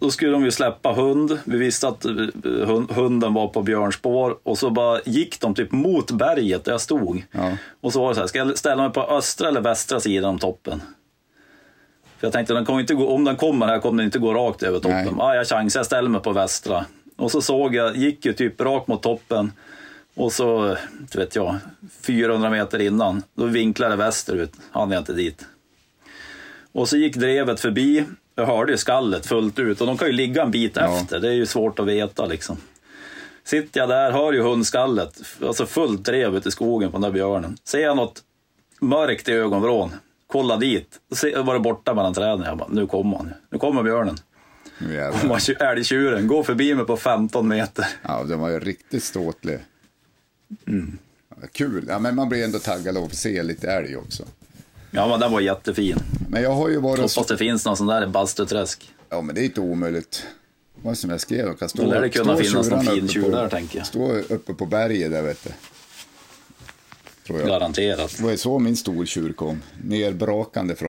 [SPEAKER 1] då skulle de ju släppa hund. Vi visste att eh, hund, hunden var på björnspår och så bara gick de typ mot berget där jag stod.
[SPEAKER 2] Ja.
[SPEAKER 1] Och så var det så här, ska jag ställa mig på östra eller västra sidan om toppen? För jag tänkte, den kommer inte gå, om den kommer här kommer den inte gå rakt över toppen.
[SPEAKER 2] Nej.
[SPEAKER 1] Ah, jag chansar, jag ställer mig på västra. Och så såg jag, gick ju typ rakt mot toppen. Och så, vet jag, 400 meter innan, då vinklade västerut. Han jag inte dit. Och så gick drevet förbi. Jag hörde ju skallet fullt ut och de kan ju ligga en bit
[SPEAKER 2] Ja.
[SPEAKER 1] efter. Det är ju svårt att veta liksom. Sitter jag där, hör ju hundskallet, alltså fullt drev ute i skogen på den där björnen. Ser jag något mörkt i ögonvrån, kolla dit. Då var det borta mellan träden. Jag bara, nu kommer han. Nu kommer björnen. Älgtjuren, går förbi mig på 15 meter.
[SPEAKER 2] Ja, den var ju riktigt ståtlig.
[SPEAKER 1] Mm.
[SPEAKER 2] Kul. Ja, men man blir ändå taggad av att se lite älg också.
[SPEAKER 1] Ja, men den var jättefin.
[SPEAKER 2] Men jag har ju varit.
[SPEAKER 1] Hoppas det finns någon sån där i Bastuträsk.
[SPEAKER 2] Ja, men det är inte omöjligt. Vad som jag skrev, kan stå,
[SPEAKER 1] Då lär det kunna finnas någon fin tjur där, tänker jag.
[SPEAKER 2] Stå uppe på berget där, vet du. Tror jag.
[SPEAKER 1] Garanterat.
[SPEAKER 2] Det var ju så min stortjur kom. Nerbrakande från...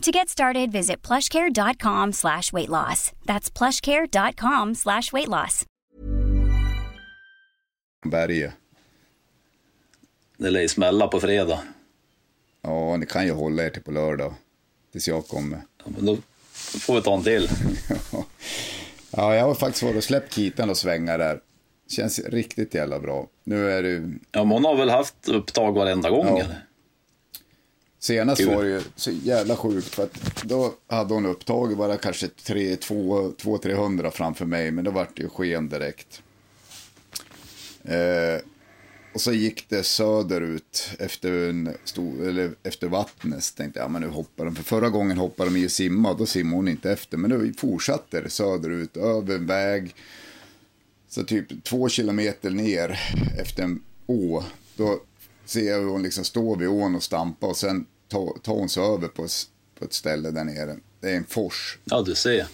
[SPEAKER 3] To get started, visit plushcare.com slash weight loss. That's plushcare.com slash weight loss.
[SPEAKER 2] berget.
[SPEAKER 1] Det lär ju smälla på fredag.
[SPEAKER 2] Ja, ni kan ju hålla er till på lördag. Tills jag kommer.
[SPEAKER 1] Ja, men då får vi ta en till.
[SPEAKER 2] ja, jag har faktiskt varit och släppt kitan och svänga där. Känns riktigt jävla bra. Nu är det
[SPEAKER 1] Ja, men hon har väl haft upptag varenda gång
[SPEAKER 2] Ja.
[SPEAKER 1] eller?
[SPEAKER 2] Senast
[SPEAKER 1] Kul.
[SPEAKER 2] var det ju så jävla sjukt för att då hade hon upptag bara kanske 200-300 framför mig men då vart det ju sken direkt. Eh, och så gick det söderut efter, en stor, eller efter vattnet. Så tänkte jag, ja men nu hoppar de. För förra gången hoppade de i och simma och då simmade hon inte efter. Men nu fortsatte det söderut, över en väg. Så typ två kilometer ner efter en å. Då ser jag hur hon liksom står vid ån och stampar och sen tar, tar hon sig över på, på ett ställe där nere. Det är en fors.
[SPEAKER 1] Ja, du ser.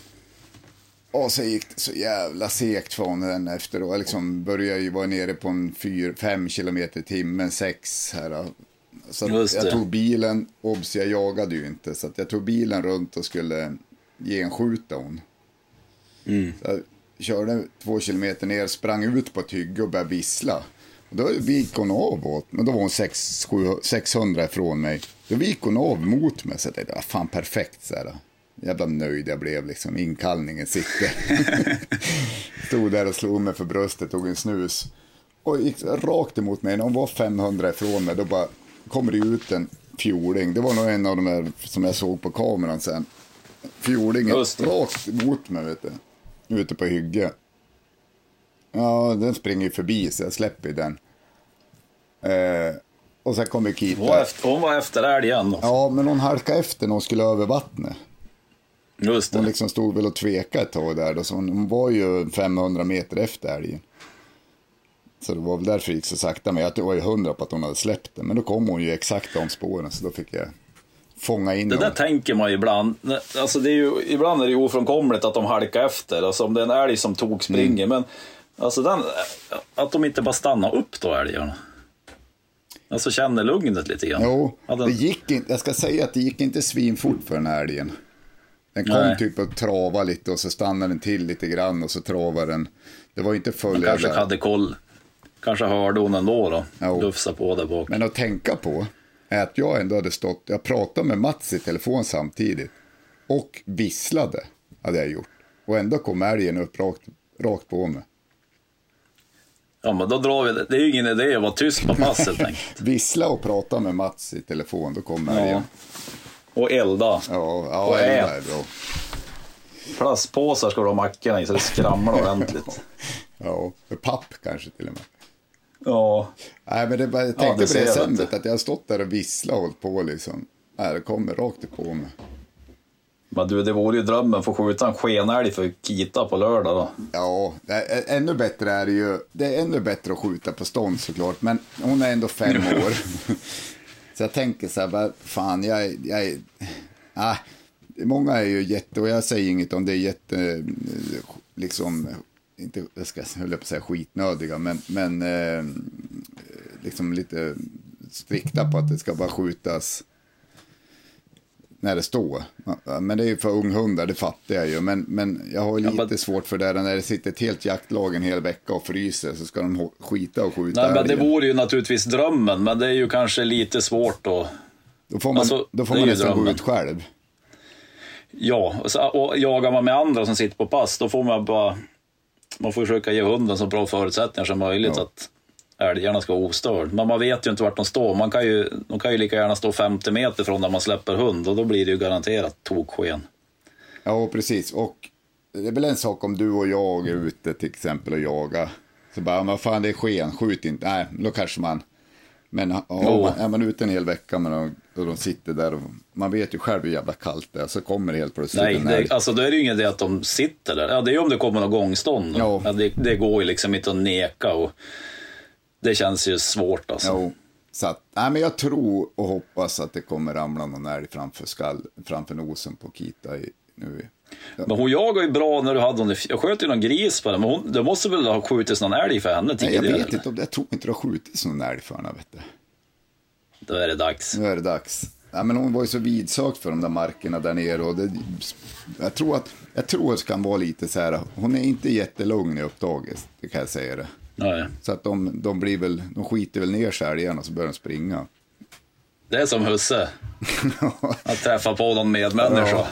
[SPEAKER 2] Och så gick det så jävla segt från den efter då. Jag liksom började ju vara nere på en 4-5 kilometer i timmen, 6 här. då. Så jag tog bilen, obs jag jagade ju inte. Så jag tog bilen runt och skulle genskjuta hon.
[SPEAKER 1] Mm.
[SPEAKER 2] Så jag körde två kilometer ner, sprang ut på ett hygge och började vissla. Då gick hon av åt men då var hon 6, 7, 600 ifrån mig. Då gick hon av mot mig så jag tänkte, "Ah, fan perfekt så här. Jävla nöjd jag blev liksom, inkallningen sitter. Stod där och slog mig för bröstet, tog en snus. Och gick rakt emot mig, när hon var 500 ifrån mig, då bara kommer det ut en fjoling. Det var nog en av de där som jag såg på kameran sen. Fjolingen rakt emot mig, vet du. Ute på hygge. Ja, den springer ju förbi så jag släpper den. Eh, och sen kommer
[SPEAKER 1] Hon var
[SPEAKER 2] Kita.
[SPEAKER 1] efter, hon var efter älgen.
[SPEAKER 2] Ja, men hon halkade efter när hon skulle över vattnet.
[SPEAKER 1] Just det.
[SPEAKER 2] Hon liksom stod väl och tvekade ett tag där. Då, så hon, hon var ju 500 meter efter älgen. Så det var väl därför det gick så sakta. Men jag var ju hundra på att hon hade släppt den. Men då kom hon ju exakt om spåren. Så då fick jag fånga in
[SPEAKER 1] Det där
[SPEAKER 2] honom.
[SPEAKER 1] tänker man ju ibland. Alltså det är ju, ibland är det ju ofrånkomligt att de halkar efter. Alltså om det är en älg som tog springer.
[SPEAKER 2] Mm.
[SPEAKER 1] Men alltså den, att de inte bara stannar upp då älgarna. Alltså känner lugnet lite grann.
[SPEAKER 2] Jo,
[SPEAKER 1] Ja, den-
[SPEAKER 2] det gick inte, jag ska säga att det gick inte svinfort för den här älgen. Den kom
[SPEAKER 1] Nej.
[SPEAKER 2] typ och trava lite och så stannade den till lite grann och så travade den. Det var inte full
[SPEAKER 1] kanske
[SPEAKER 2] jävla-
[SPEAKER 1] hade koll. Kanske hörde hon ändå då.
[SPEAKER 2] Jo.
[SPEAKER 1] Lufsa på där bak.
[SPEAKER 2] Men att tänka på är att jag ändå hade stått, jag pratade med Mats i telefon samtidigt och visslade hade jag gjort. Och ändå kom älgen upp rakt, rakt på mig.
[SPEAKER 1] Ja men då drar vi det. Det är ju ingen idé att vara tyst på pass helt enkelt.
[SPEAKER 2] Vissla och prata med Mats i telefon, då kom älgen.
[SPEAKER 1] Ja. Och elda.
[SPEAKER 2] Ja, ja,
[SPEAKER 1] Och
[SPEAKER 2] ja
[SPEAKER 1] ät.
[SPEAKER 2] är bra.
[SPEAKER 1] Plastpåsar ska du ha mackorna i så det skramlar ordentligt.
[SPEAKER 2] Ja, papp kanske till och med.
[SPEAKER 1] Ja.
[SPEAKER 2] Nej, men det jag
[SPEAKER 1] Ja,
[SPEAKER 2] tänkte
[SPEAKER 1] det
[SPEAKER 2] på det sen, att jag har stått där och visslat och hållit på liksom. Nej, det kommer rakt på mig.
[SPEAKER 1] Men du, det vore ju drömmen att få skjuta en skenälg för Kita på lördag då.
[SPEAKER 2] Ja, är, ännu bättre är det ju. Det är ännu bättre att skjuta på stånd såklart, men hon är ändå fem år. så jag tänker så här, vad fan, jag, är- jag. Ah, många är ju jätte, och jag säger inget om det är jätte, liksom, inte, jag ska höll jag på att säga skitnödiga, men, men eh, liksom lite strikta på att det ska bara skjutas när det står. Ja, Men det är ju för unghundar, det fattar jag ju. Men, men jag har lite
[SPEAKER 1] men-
[SPEAKER 2] svårt för det där när det sitter ett helt jaktlag en hel vecka och fryser så ska de skita och skjuta
[SPEAKER 1] Nej, men det vore ju naturligtvis drömmen, men det är ju kanske lite svårt då.
[SPEAKER 2] Då får man,
[SPEAKER 1] alltså,
[SPEAKER 2] då får man nästan gå ut själv.
[SPEAKER 1] Ja, och, så, och jagar man med andra som sitter på pass, då får man bara... Man får försöka ge hunden så bra förutsättningar som möjligt
[SPEAKER 2] Ja.
[SPEAKER 1] att älgarna ska vara ostörd. Men man vet ju inte vart de står. Man kan ju, de kan ju lika gärna stå 50 meter från där man släpper hund och då blir det ju garanterat toksken.
[SPEAKER 2] Ja, precis. Och det är väl en sak om du och jag är ute till exempel och jagar. Så bara, vad fan det är sken, skjut inte. Nej, då kanske man... Men ja, man, är man ute en hel vecka med dem, och de sitter där och man vet ju själv hur jävla kallt det är. Så kommer det helt plötsligt
[SPEAKER 1] Nej, det, alltså då är det ju ingen idé att de sitter där. Ja, det är ju om det kommer någon gångstånd.
[SPEAKER 2] Ja.
[SPEAKER 1] Ja, det, det går ju liksom inte att neka och det känns ju svårt alltså.
[SPEAKER 2] Jo, så att, nej, men jag tror och hoppas att det kommer ramla någon älg framför, skall, framför nosen på Kita i, nu.
[SPEAKER 1] Men hon jagar ju bra när du hade hon Jag sköt ju någon gris på den, men hon, det måste väl ha skjutits någon älg för henne
[SPEAKER 2] Nej,
[SPEAKER 1] tidigare?
[SPEAKER 2] jag vet
[SPEAKER 1] eller?
[SPEAKER 2] inte, om- jag tror inte det har skjutits någon älg för henne, vet du.
[SPEAKER 1] Då är det dags.
[SPEAKER 2] Nu är det dags. Ja, men hon var ju så vidsökt för de där markerna där nere. Och det, jag, tror att, jag tror att det kan vara lite så här, hon är inte jättelugn i upptaget, det kan jag säga det.
[SPEAKER 1] Nej.
[SPEAKER 2] Så att de, de, blir väl, de skiter väl ner sig älgarna så börjar de springa.
[SPEAKER 1] Det är som husse. Att träffa på någon medmänniska.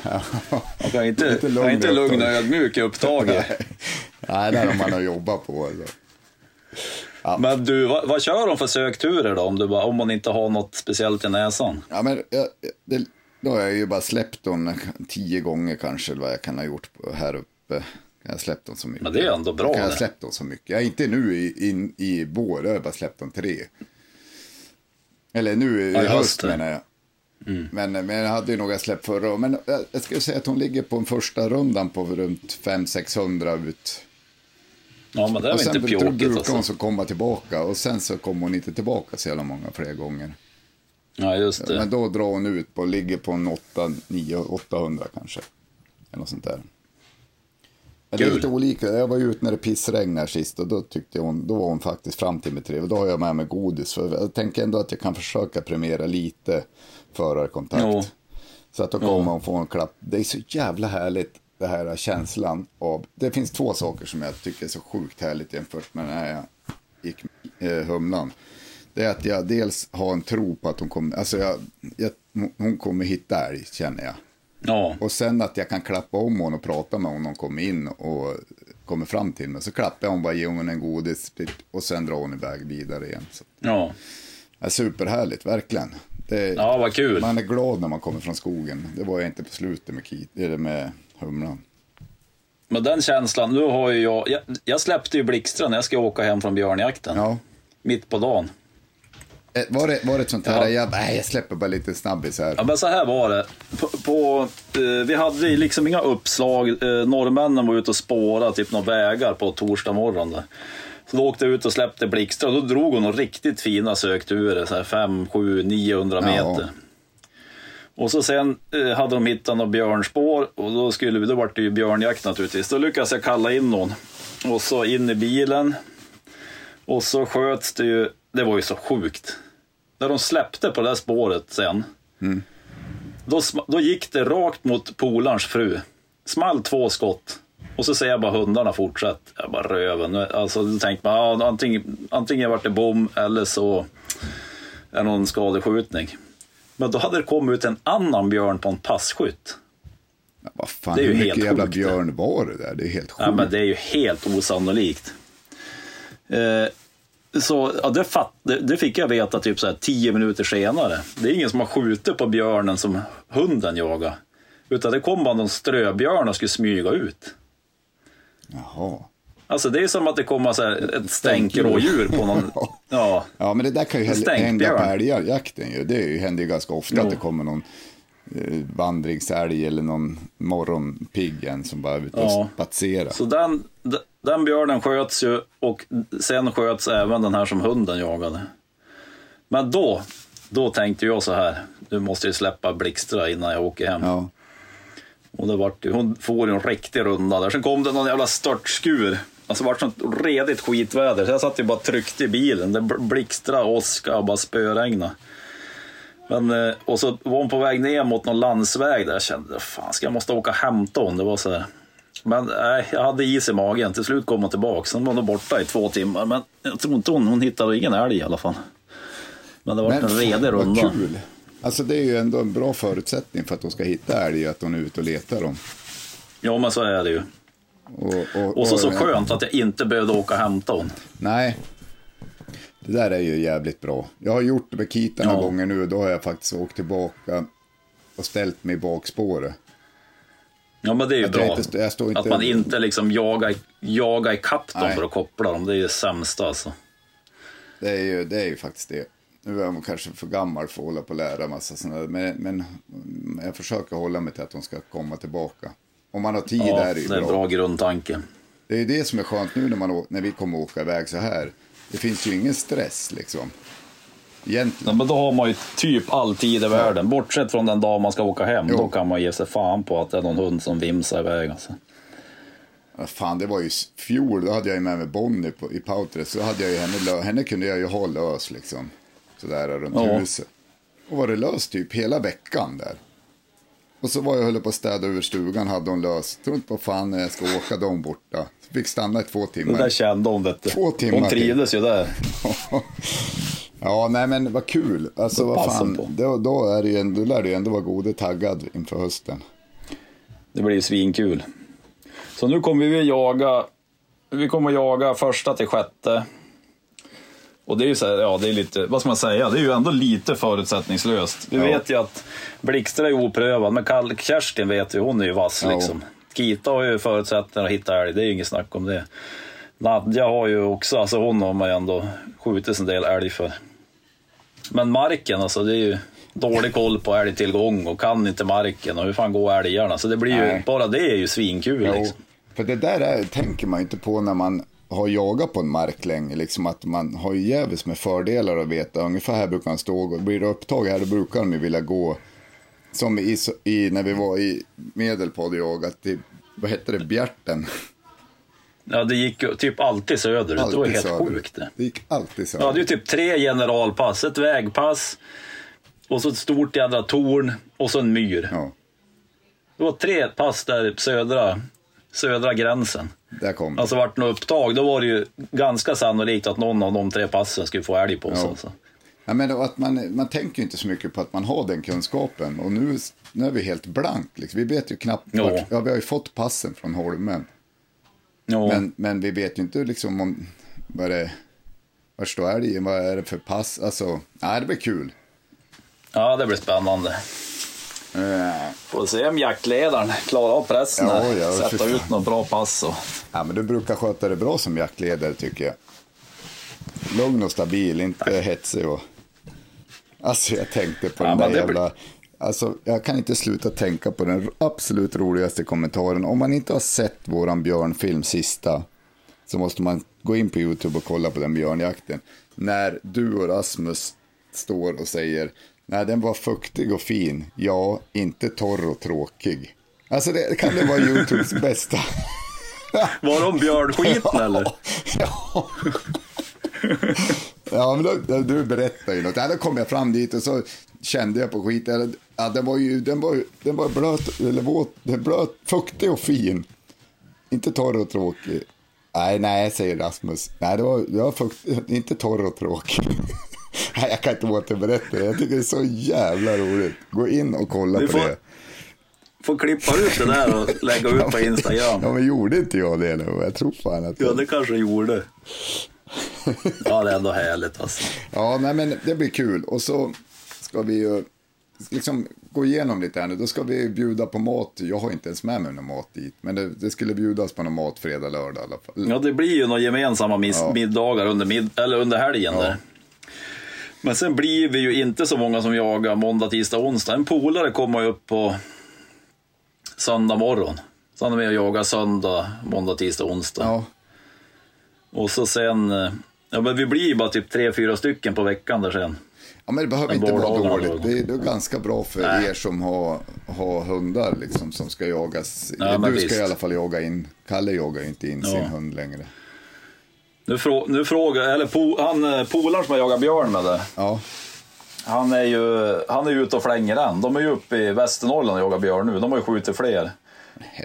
[SPEAKER 1] Man kan inte,
[SPEAKER 2] Lite lugn
[SPEAKER 1] kan inte lugn och ödmjuk i upptaget.
[SPEAKER 2] Nej, det är de man har jobbat på. Alltså.
[SPEAKER 1] Men du, vad, vad kör de för sökturer då? Om, du bara, om man inte har något speciellt i näsan?
[SPEAKER 2] Ja, men jag, det, då har jag ju bara släppt dem tio gånger kanske, vad jag kan ha gjort här uppe. Jag har släppt dem så mycket.
[SPEAKER 1] Men det är ändå bra
[SPEAKER 2] Jag har släppt dem så mycket. Jag är inte nu i, in, i vår, jag har bara släppt dem tre. Eller nu i
[SPEAKER 1] Ja,
[SPEAKER 2] höst
[SPEAKER 1] höst, ja.
[SPEAKER 2] menar jag. Men, men jag hade ju några släpp förra Men jag, jag skulle säga att hon ligger på en första rundan på runt 500-600 ut.
[SPEAKER 1] Ja, men det är
[SPEAKER 2] och sen
[SPEAKER 1] inte
[SPEAKER 2] brukar
[SPEAKER 1] pjåkigt
[SPEAKER 2] hon
[SPEAKER 1] alltså.
[SPEAKER 2] så komma tillbaka. Och sen så kommer hon inte tillbaka så jävla många fler gånger.
[SPEAKER 1] Ja, just det.
[SPEAKER 2] Men då drar hon ut på, ligger på en 8, 9, 800 kanske. Eller något sånt där. Det är lite olika. Jag var ute när det pissregnade sist och då tyckte hon, då var hon faktiskt fram till mig tre. Och då har jag med mig godis. För jag tänker ändå att jag kan försöka premiera lite förarkontakt.
[SPEAKER 1] Jo.
[SPEAKER 2] Så att då kommer hon få en klapp. Det är så jävla härligt det här känslan av. Det finns två saker som jag tycker är så sjukt härligt jämfört med när jag gick eh, humlan. Det är att jag dels har en tro på att hon kommer, alltså jag, jag, hon kommer hitta älg känner jag.
[SPEAKER 1] Ja,
[SPEAKER 2] Och sen att jag kan klappa om hon och prata med hon när hon kommer in och kommer fram till mig. Så klappar jag hon bara, ger hon en godis och sen drar hon iväg vidare igen. Så,
[SPEAKER 1] ja.
[SPEAKER 2] är superhärligt, verkligen. Det,
[SPEAKER 1] Ja, vad kul.
[SPEAKER 2] Man är glad när man kommer från skogen. Det var jag inte på slutet med, kit, eller med humlan.
[SPEAKER 1] Men den känslan, nu har ju jag, jag, jag släppte ju Blixtra när jag ska åka hem från björnjakten.
[SPEAKER 2] Ja.
[SPEAKER 1] Mitt på dagen.
[SPEAKER 2] Eh, Var det, var det ett sånt här,
[SPEAKER 1] Ja.
[SPEAKER 2] jag, nej, jag släpper bara lite snabbis här.
[SPEAKER 1] Ja, men så här var det. På, på, eh, vi hade liksom inga uppslag. Eh, norrmännen var ute och spårade typ några vägar på torsdag morgon. Där. Så då åkte jag ut och släppte Blixtra och då drog hon några riktigt fina sökturer. Så här 5, 7, 900
[SPEAKER 2] Ja.
[SPEAKER 1] meter. Och så sen eh, hade de hittat några björnspår och då, skulle då var det ju björnjakt naturligtvis. Då lyckades jag kalla in någon. Och så in i bilen. Och så sköts det ju, det var ju så sjukt. När de släppte på det där spåret sen. Då, sm- då gick det rakt mot polarns fru. Small två skott. Och så säger jag bara hundarna fortsätt. Jag bara röven. Alltså, då tänkte man, ja, antingen, antingen vart det bom eller så är det någon skadeskjutning. Men då hade det kommit ut en annan björn på en passkytt.
[SPEAKER 2] Ja, vad fan,
[SPEAKER 1] det är ju
[SPEAKER 2] hur mycket
[SPEAKER 1] helt
[SPEAKER 2] jävla
[SPEAKER 1] sjukt,
[SPEAKER 2] björn var det där? Det är helt sjukt.
[SPEAKER 1] Ja, men det är ju helt osannolikt. Eh, så ja, det, fatt, det, det fick jag veta typ så här tio minuter senare. Det är ingen som har skjutit på björnen som hunden jagar. Utan det kom bara någon ströbjörn och skulle smyga ut.
[SPEAKER 2] Jaha.
[SPEAKER 1] Alltså det är som att det kommer så här ett stänkrådjur på någon... Ja,
[SPEAKER 2] Ja, men det där kan ju hända på älgjakten ju. Det ju- händer ju ganska ofta
[SPEAKER 1] Jo.
[SPEAKER 2] att det kommer någon eh, vandringsälg eller någon morgonpigg en som bara är ute och
[SPEAKER 1] Ja.
[SPEAKER 2] spatserar.
[SPEAKER 1] så den, den björnen sköts ju och sen sköts även den här som hunden jagade. Men då, då tänkte jag så här, nu måste jag släppa Blixtra innan jag åker hem.
[SPEAKER 2] Ja.
[SPEAKER 1] Och det vart, hon får en riktig runda där. Sen kom det någon jävla störtskur. Alltså det vart sånt redigt skitväder. Så jag satt ju bara tryckt i bilen. Det bl- blixtrade, åska och bara spöregna. Men, eh, och så var hon på väg ner mot någon landsväg där. Jag kände, fan ska jag måste åka och hämta hon? Det var så här. Men nej, jag hade is i magen. Till slut kom hon tillbaka. Sen var hon borta i två timmar. Men jag tror inte hon, hon hittade ingen älg i alla fall. Men det var en redig
[SPEAKER 2] vad
[SPEAKER 1] runda.
[SPEAKER 2] kul. Alltså det är ju ändå en bra förutsättning för att de ska hitta älg, att de är ute och letar dem.
[SPEAKER 1] Ja men så är det ju.
[SPEAKER 2] Och, och,
[SPEAKER 1] Och så, så skönt att jag inte behövde åka och hämta hon.
[SPEAKER 2] Nej. Det där är ju jävligt bra. Jag har gjort det med Kita några
[SPEAKER 1] Ja.
[SPEAKER 2] gånger nu och då har jag faktiskt åkt tillbaka och ställt mig i bakspåret.
[SPEAKER 1] Ja men det är ju
[SPEAKER 2] Att
[SPEAKER 1] bra.
[SPEAKER 2] inte- inte-
[SPEAKER 1] Att man inte liksom jagar, jagar ikapp dem
[SPEAKER 2] Nej.
[SPEAKER 1] för att koppla dem. Det är ju det sämsta alltså.
[SPEAKER 2] Det är ju, det är ju faktiskt det. Nu är jag kanske för gammal för att hålla på och lära massa sådana där, men, men jag försöker hålla mig till att de ska komma tillbaka. Om man har tid
[SPEAKER 1] Ja,
[SPEAKER 2] är det ju
[SPEAKER 1] det är en
[SPEAKER 2] bra.
[SPEAKER 1] bra grundtanke.
[SPEAKER 2] Det är ju det som är skönt nu när, man, när vi kommer åka iväg så här. Det finns ju ingen stress liksom.
[SPEAKER 1] Ja, men då har man ju typ all tid i världen. Bortsett från den dag man ska åka hem.
[SPEAKER 2] Jo.
[SPEAKER 1] Då kan man ge sig fan på att det är någon hund som vimsar iväg. Alltså.
[SPEAKER 2] Ja, fan, det var ju fjol, då hade jag ju med mig Bonnie på, i Poutres. Så hade jag ju henne, henne kunde jag ju ha lös liksom. Sådär runt
[SPEAKER 1] Ja.
[SPEAKER 2] huset. Och var det lös typ hela veckan där. Och så var jag höll på att städa ur stugan, hade hon lös. Tror inte på fan när jag ska åka dem borta. Fick stanna i två
[SPEAKER 1] Det
[SPEAKER 2] timmar.
[SPEAKER 1] där kände hon vet du.
[SPEAKER 2] Två timmar
[SPEAKER 1] Hon trivdes ju där.
[SPEAKER 2] ja, nej men vad kul. Alltså vad fan,
[SPEAKER 1] på.
[SPEAKER 2] då, då, är det ju, då lär du ju ändå vara gode taggad inför hösten.
[SPEAKER 1] Det blir ju svinkul. Så nu kommer vi jaga. Vi kommer att jaga första till sjätte. Och det är ju så här, ja det är lite, vad ska man säga, det är ju ändå lite förutsättningslöst. Vi
[SPEAKER 2] Ja.
[SPEAKER 1] vet ju att Blixtra är oprövad, men Kerstin vet ju, hon är ju vass
[SPEAKER 2] Ja.
[SPEAKER 1] liksom. Kita har ju förutsättningar att hitta älg, det är ju inget snack om det. Nadja har ju också, alltså hon har man ju ändå skjutit en del älg för. Men marken alltså, det är ju dålig koll på älgtillgång och kan inte marken och hur fan går älgarna? Så det blir ju,
[SPEAKER 2] Nej.
[SPEAKER 1] bara det är ju svinkul liksom.
[SPEAKER 2] för det där är, tänker man ju inte på när man har jagat på en mark länge. Liksom att man har ju jävligt med fördelar att veta. Ungefär här brukar han stå och blir det upptag här då brukar de ju vilja gå. Som i, i, när vi var i Medelpad och jagat i, vad hette det, Bjärten.
[SPEAKER 1] Ja, det gick typ alltid söderut, det var
[SPEAKER 2] Alltid
[SPEAKER 1] helt
[SPEAKER 2] söderut.
[SPEAKER 1] sjukt det.
[SPEAKER 2] Det gick alltid så.
[SPEAKER 1] Jag hade ju typ tre generalpass, ett vägpass och så ett stort jädra torn och så en myr.
[SPEAKER 2] Ja,
[SPEAKER 1] Det var tre pass där södra, södra gränsen.
[SPEAKER 2] där kom det.
[SPEAKER 1] Alltså vart något upptag, då var det ju ganska sannolikt att någon av de tre passen skulle få älg på sig.
[SPEAKER 2] Ja.
[SPEAKER 1] Alltså.
[SPEAKER 2] Ja, men att man, man tänker inte så mycket på att man har den kunskapen. Och nu, nu är vi helt blank. Liksom. Vi vet ju knappt
[SPEAKER 1] Ja.
[SPEAKER 2] vart, ja, vi har ju fått passen från Holmen.
[SPEAKER 1] Ja.
[SPEAKER 2] Men, men vi vet ju inte liksom om vad det var står älgen, vad är det för pass? Alltså, nej, det blir kul.
[SPEAKER 1] ja, det blir spännande.
[SPEAKER 2] Eh,
[SPEAKER 1] Får se om jaktledaren klarar av pressen
[SPEAKER 2] Ja, ja,
[SPEAKER 1] Sätta ut något bra pass. Och...
[SPEAKER 2] ja, men du brukar sköta det bra som jaktledare tycker jag. Lugn och stabil, inte hetsig och... Alltså jag tänkte på
[SPEAKER 1] Ja,
[SPEAKER 2] den där
[SPEAKER 1] det blir-
[SPEAKER 2] jävla... Alltså jag kan inte sluta tänka på den absolut roligaste kommentaren. Om man inte har sett våran björnfilm sista så måste man gå in på YouTube och kolla på den björnjakten. När du och Rasmus står och säger Nej, den var fuktig och fin. Ja, inte torr och tråkig. Alltså det kan det vara YouTubes bästa.
[SPEAKER 1] Var de björnskiten eller?
[SPEAKER 2] Ja. ja, men då, då, du berättar ju något. Ja, då kom jag fram dit och så kände jag på skiten. Ja, den var ju den var, den var blöt, eller våt, den blöt, fuktig och fin. Inte torr och tråkig. Nej, nej, säger Rasmus. Nej, det var, det var fuktig, inte torr och tråkig. Nej, jag kan inte återberätta det. Jag tycker det är så jävla roligt. Gå in och kolla
[SPEAKER 1] Du
[SPEAKER 2] på
[SPEAKER 1] får-
[SPEAKER 2] det.
[SPEAKER 1] Får klippa ut det där och lägga ut på Instagram.
[SPEAKER 2] Ja, men gjorde inte jag det nu? Jag tror fan att...
[SPEAKER 1] Ja, det kanske gjorde. Ja, det är ändå härligt alltså.
[SPEAKER 2] Ja, nej, men det blir kul. Och så ska vi ju liksom gå igenom lite här nu. Då ska vi bjuda på mat. Jag har inte ens med mig någon mat dit. Men det, det skulle bjudas på någon mat fredag, lördag i alla fall.
[SPEAKER 1] Ja, det blir ju några gemensamma mis-
[SPEAKER 2] Ja.
[SPEAKER 1] middagar under, mid- eller under helgen.
[SPEAKER 2] Ja.
[SPEAKER 1] Där. Men sen blir vi ju inte så många som jagar måndag, tisdag, onsdag. En polare kommer ju upp på söndag morgon. Så han är med och jagar söndag, måndag, tisdag, onsdag.
[SPEAKER 2] Ja,
[SPEAKER 1] Och så sen, eh, ja men vi blir ju bara typ tre, fyra stycken på veckan där sen.
[SPEAKER 2] ja men det behöver inte vara dåligt.
[SPEAKER 1] då?
[SPEAKER 2] Det är, det är ganska bra för
[SPEAKER 1] Nej.
[SPEAKER 2] er som har, har hundar liksom, som ska jagas.
[SPEAKER 1] Ja,
[SPEAKER 2] du ska
[SPEAKER 1] visst.
[SPEAKER 2] i alla fall jaga in. Kalle jagar ju inte in
[SPEAKER 1] Ja.
[SPEAKER 2] sin hund längre.
[SPEAKER 1] Nu, frå, nu frågar, eller po, han eh, polaren som jag jagar björn med det.
[SPEAKER 2] Ja,
[SPEAKER 1] Han är ju han är ute och flänger den. De är ju uppe i Västernorrland och jagar björn nu. De har ju skjutit fler.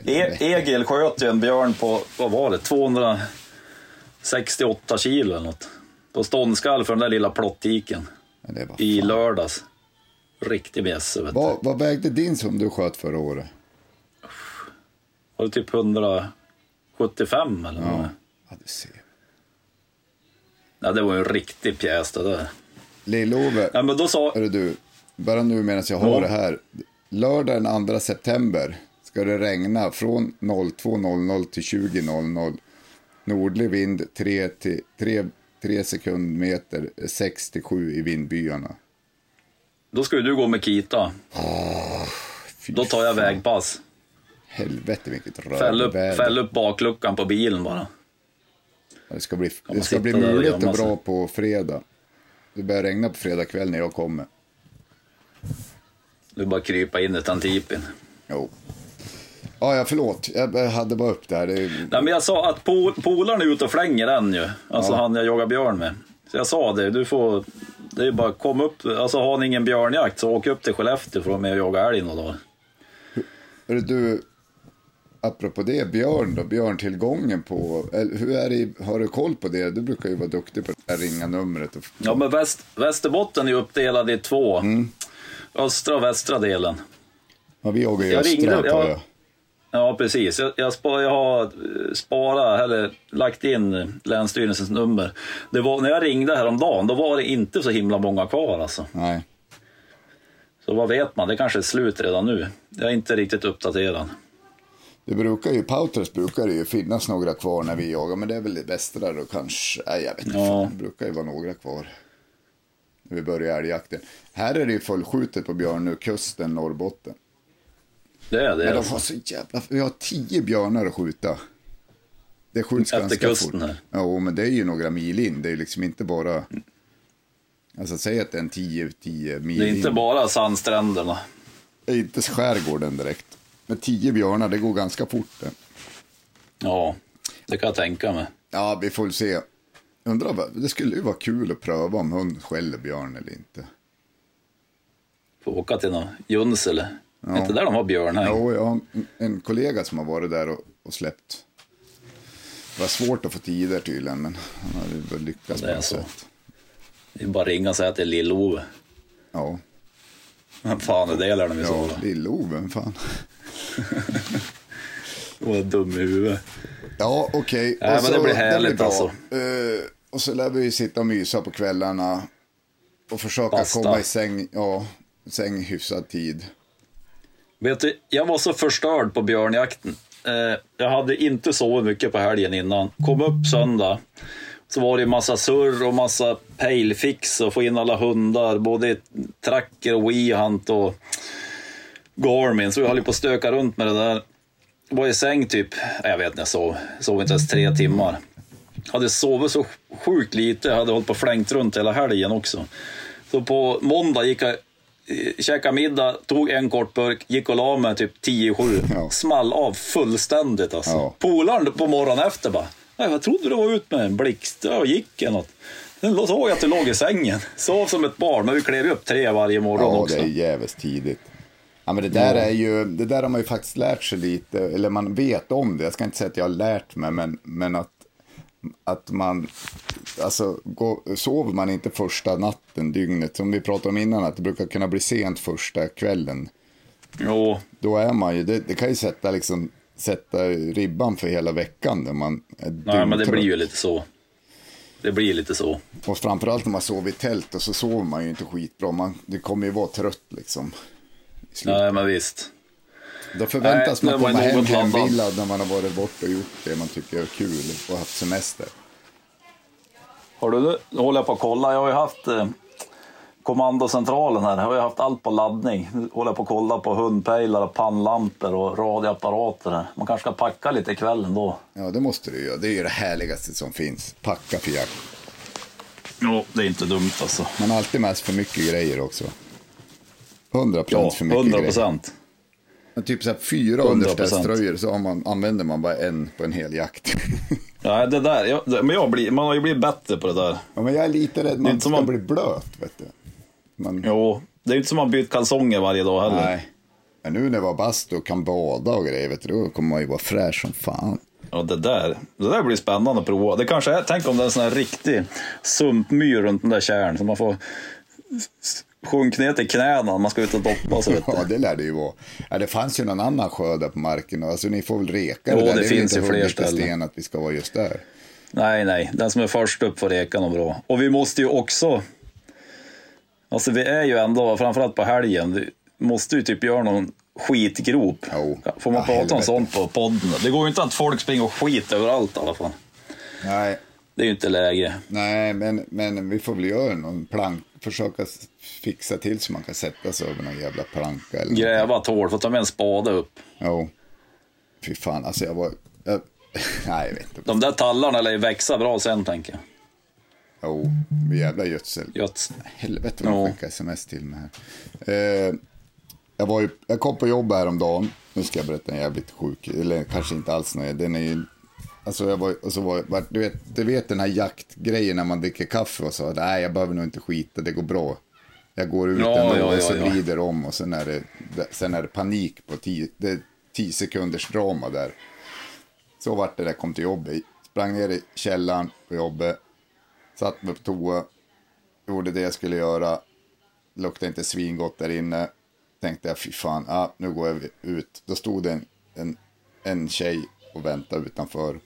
[SPEAKER 1] E. Egil sköt ju en björn på, vad var det, 268 kilo eller något. På ståndskall för den där lilla plottiken i lördags. Riktig bjässe.
[SPEAKER 2] Vad, vad vägde din som du sköt förra året?
[SPEAKER 1] Var det typ 175 eller
[SPEAKER 2] Ja,
[SPEAKER 1] något?
[SPEAKER 2] ja du ser.
[SPEAKER 1] Ja, det var ju en riktig pjäs det där.
[SPEAKER 2] Lill-Ove,
[SPEAKER 1] Ja, men då sa...
[SPEAKER 2] Hörru du, bara nu medan jag har
[SPEAKER 1] Ja.
[SPEAKER 2] det här. Lördag den 2 september ska det regna från 02.00 till 20.00. Nordlig vind 3, till, 3, 3 sekundmeter, 6 till 7 i vindbyarna.
[SPEAKER 1] Då ska ju du gå med kita.
[SPEAKER 2] Fy
[SPEAKER 1] Då tar jag
[SPEAKER 2] fan.
[SPEAKER 1] vägpass.
[SPEAKER 2] Helvete vilket
[SPEAKER 1] Fäll upp,
[SPEAKER 2] rörväder.
[SPEAKER 1] fäll upp bakluckan på bilen bara.
[SPEAKER 2] Det ska bli, det ska bli mulet och bra på fredag. Det börjar regna på fredag kväll när jag kommer.
[SPEAKER 1] Du bara krypa in i tantipin.
[SPEAKER 2] Jo. Ja, ja, förlåt. Jag hade bara upp det här. Det,
[SPEAKER 1] Nej, men jag sa att pol polaren är ute och flänger den ju. Alltså
[SPEAKER 2] Ja.
[SPEAKER 1] han jag jagar björn med. Så jag sa det, du får... Det är bara kom upp. Alltså har ni ingen björnjakt så åk upp till Skellefteå för att vara med och jaga älg dagar.
[SPEAKER 2] Hörru, du, apropå det, björn då, björntillgången på, eller hur är det, har du koll på det? Du brukar ju vara duktig på det här ringa numret. Och,
[SPEAKER 1] Ja men väst, Västerbotten är ju uppdelad i två.
[SPEAKER 2] Mm.
[SPEAKER 1] Östra och västra delen.
[SPEAKER 2] ja, vi jagar ju
[SPEAKER 1] Jag
[SPEAKER 2] östra
[SPEAKER 1] ringde-
[SPEAKER 2] på
[SPEAKER 1] ja.
[SPEAKER 2] Det.
[SPEAKER 1] Ja, precis. Jag, jag, spar, jag har eh, sparat, eller lagt in Länsstyrelsens nummer. Det var, när jag ringde häromdagen, då var det inte så himla många kvar alltså.
[SPEAKER 2] Nej.
[SPEAKER 1] Så vad vet man, det kanske är slut redan nu. Jag är inte riktigt uppdaterad.
[SPEAKER 2] Det brukar ju, Pauters brukar det ju finnas några kvar när vi jagar, men det är väl i västra då kanske. Nej, jag vet inte.
[SPEAKER 1] Ja.
[SPEAKER 2] Det brukar ju vara några kvar. När vi börjar älgjakten. Här är det ju fullskjutet på björn nu, kusten Norrbotten.
[SPEAKER 1] Det är det.
[SPEAKER 2] Men de har så jävla, vi har tio björnar att skjuta. Det skjuts
[SPEAKER 1] Efter
[SPEAKER 2] ganska
[SPEAKER 1] kusten
[SPEAKER 2] fort.
[SPEAKER 1] här.
[SPEAKER 2] Ja, men det är ju några mil in. Det är liksom inte bara... Alltså säg att det är en 10-10 mil
[SPEAKER 1] Det är inte
[SPEAKER 2] in.
[SPEAKER 1] bara sandstränderna.
[SPEAKER 2] Det är inte skärgården direkt. Men tio björnar, det går ganska fort det.
[SPEAKER 1] Ja, det kan jag tänka mig.
[SPEAKER 2] Ja, vi får väl se. Undrar, det skulle ju vara kul att pröva om hund skäller björn eller inte.
[SPEAKER 1] Får åka till någon Junsele.
[SPEAKER 2] Ja.
[SPEAKER 1] Inte där de har björnhägn?
[SPEAKER 2] Jo, jag har en, kollega som har varit där och, och släppt. Det var svårt att få tider tydligen, men han har väl lyckats
[SPEAKER 1] Det
[SPEAKER 2] på något
[SPEAKER 1] så.
[SPEAKER 2] sätt.
[SPEAKER 1] Det är bara ringa och säga att det är Lill-Ove.
[SPEAKER 2] Ja,
[SPEAKER 1] Vem fan är det lär de ju
[SPEAKER 2] ja. Lill-Ove, vem fan.
[SPEAKER 1] Är dum i huvudet.
[SPEAKER 2] Ja, okej.
[SPEAKER 1] Ja,
[SPEAKER 2] Och
[SPEAKER 1] men det blir härligt
[SPEAKER 2] bra.
[SPEAKER 1] alltså.
[SPEAKER 2] Eh, och så lär vi ju sitta och mysa på kvällarna. Och försöka
[SPEAKER 1] Basta.
[SPEAKER 2] komma i säng, ja, säng hyfsad tid.
[SPEAKER 1] Vet du, jag var så förstörd på björnjakten. Eh, jag hade inte sovit mycket på helgen innan. Kom upp söndag. Så var det massa surr och massa pejlfix och få in alla hundar. Både tracker och wehunt och Garmin. Så vi höll på att stöka runt med det där. Var i säng typ, jag vet inte, jag sov, sov inte ens tre timmar. Hade sovit så sjukt lite, hade hållit på och flängt runt hela helgen också. Så på måndag gick jag, käkade middag, tog en kort burk, gick och la mig typ 10-7.
[SPEAKER 2] Ja.
[SPEAKER 1] Small av fullständigt alltså.
[SPEAKER 2] Ja.
[SPEAKER 1] Polaren på morgonen efter bara, "Nej, jag trodde du var ut med en blixt, ja, gick eller något. Sen såg jag att du låg i sängen, sov som ett barn, men vi klev upp tre varje morgon
[SPEAKER 2] Ja,
[SPEAKER 1] också.
[SPEAKER 2] det är jävligt tidigt. Ja, men det där är ju, det där har man ju faktiskt lärt sig lite, eller man vet om det. Jag ska inte säga att jag har lärt mig, men, men att, att man, alltså, gå, sover man inte första natten, dygnet, som vi pratade om innan, att det brukar kunna bli sent första kvällen.
[SPEAKER 1] Jo,
[SPEAKER 2] Då är man ju, det, det kan ju sätta liksom, sätta ribban för hela veckan när man är
[SPEAKER 1] nej, men det blir ju lite så. Det blir lite så.
[SPEAKER 2] Och framförallt när man sover i tält och så sover man ju inte skitbra. Man, det kommer ju vara trött liksom.
[SPEAKER 1] Nej, men visst.
[SPEAKER 2] Då förväntas
[SPEAKER 1] Nej,
[SPEAKER 2] man komma hem hemvillad när man har varit borta och gjort det man tycker är kul och haft semester.
[SPEAKER 1] Har du, nu håller jag på att kolla. Jag har ju haft eh, kommandocentralen här. Jag har ju haft allt på laddning. Nu håller jag på att kolla på hundpejlar, pannlampor och radioapparater. Här. Man kanske ska packa lite ikväll ändå.
[SPEAKER 2] Ja, det måste du göra. Det är ju det härligaste som finns. Packa för jakt.
[SPEAKER 1] Jo, det är inte dumt alltså.
[SPEAKER 2] Man har alltid med sig för mycket grejer också. 100 procent
[SPEAKER 1] Ja,
[SPEAKER 2] för mycket
[SPEAKER 1] 100
[SPEAKER 2] grejer.
[SPEAKER 1] procent.
[SPEAKER 2] Men Typ så här fyra
[SPEAKER 1] 100%.
[SPEAKER 2] underställströjor så har man, använder man bara en på en hel jakt.
[SPEAKER 1] Ja, det där, jag, det, men jag blir, man har ju blivit bättre på det där.
[SPEAKER 2] ja, men jag är lite rädd man
[SPEAKER 1] inte
[SPEAKER 2] ska
[SPEAKER 1] som man-
[SPEAKER 2] bli blöt, vet du. Man,
[SPEAKER 1] Jo, det är ju inte som man byter kalsonger varje dag heller.
[SPEAKER 2] nej. Men nu när vi har bastu och kan bada och grejer, vet du, då kommer man ju vara fräsch som fan.
[SPEAKER 1] Ja, det där, det där blir spännande att prova. Det kanske är, tänk om det är en sån här riktig sumpmyr runt den där kärn så man får s- sjunka ner till knäna man ska ut och doppa sig.
[SPEAKER 2] Ja, det lär det ju vara. Ja, det fanns ju någon annan sjö där på marken. Alltså, ni får väl reka
[SPEAKER 1] Jo,
[SPEAKER 2] det där.
[SPEAKER 1] det
[SPEAKER 2] väl
[SPEAKER 1] finns ju fler ställen.
[SPEAKER 2] sten att vi ska vara just där.
[SPEAKER 1] Nej, nej, den som är först upp får reka något bra. Och vi måste ju också, alltså vi är ju ändå, framförallt på helgen, vi måste ju typ göra någon skitgrop.
[SPEAKER 2] Jo.
[SPEAKER 1] Får man
[SPEAKER 2] Ja,
[SPEAKER 1] prata om
[SPEAKER 2] helvete.
[SPEAKER 1] sånt på podden? Det går ju inte att folk springer och skit överallt i alla fall.
[SPEAKER 2] Nej,
[SPEAKER 1] Det är ju inte läge.
[SPEAKER 2] nej men, men vi får väl göra någon plank. Försöka fixa till så man kan sätta sig över någon jävla planka. Eller.
[SPEAKER 1] Gräva ett hål, få ta med en spade upp.
[SPEAKER 2] Jo. Fy fan, alltså jag var... Jag, nej, jag vet inte.
[SPEAKER 1] De där tallarna lär ju växa bra sen, tänker jag.
[SPEAKER 2] Jo, jävla gödsel.
[SPEAKER 1] Göts.
[SPEAKER 2] Helvete vad de skickar sms till mig här. Eh, jag, var ju, jag kom på jobb häromdagen. Nu ska jag berätta en jävligt sjuk, eller kanske inte alls någon. Den är ju, alltså jag var, och så var, var, du, vet, du vet den här jaktgrejen när man dricker kaffe och så. Nej, jag behöver nog inte skita, det går bra. Jag går ut
[SPEAKER 1] Ja,
[SPEAKER 2] ändå
[SPEAKER 1] ja,
[SPEAKER 2] och så
[SPEAKER 1] ja, ja.
[SPEAKER 2] vrider om och sen är det, sen är det panik på tio, det är tio sekunders drama där. Så vart det där kom till jobbet. Sprang ner i källaren på jobbet. Satt mig på toa. Gjorde det jag skulle göra. Luktade inte svingott där inne. Tänkte jag, fy fan, ah, nu går jag ut. Då stod det en, en en tjej och väntade utanför.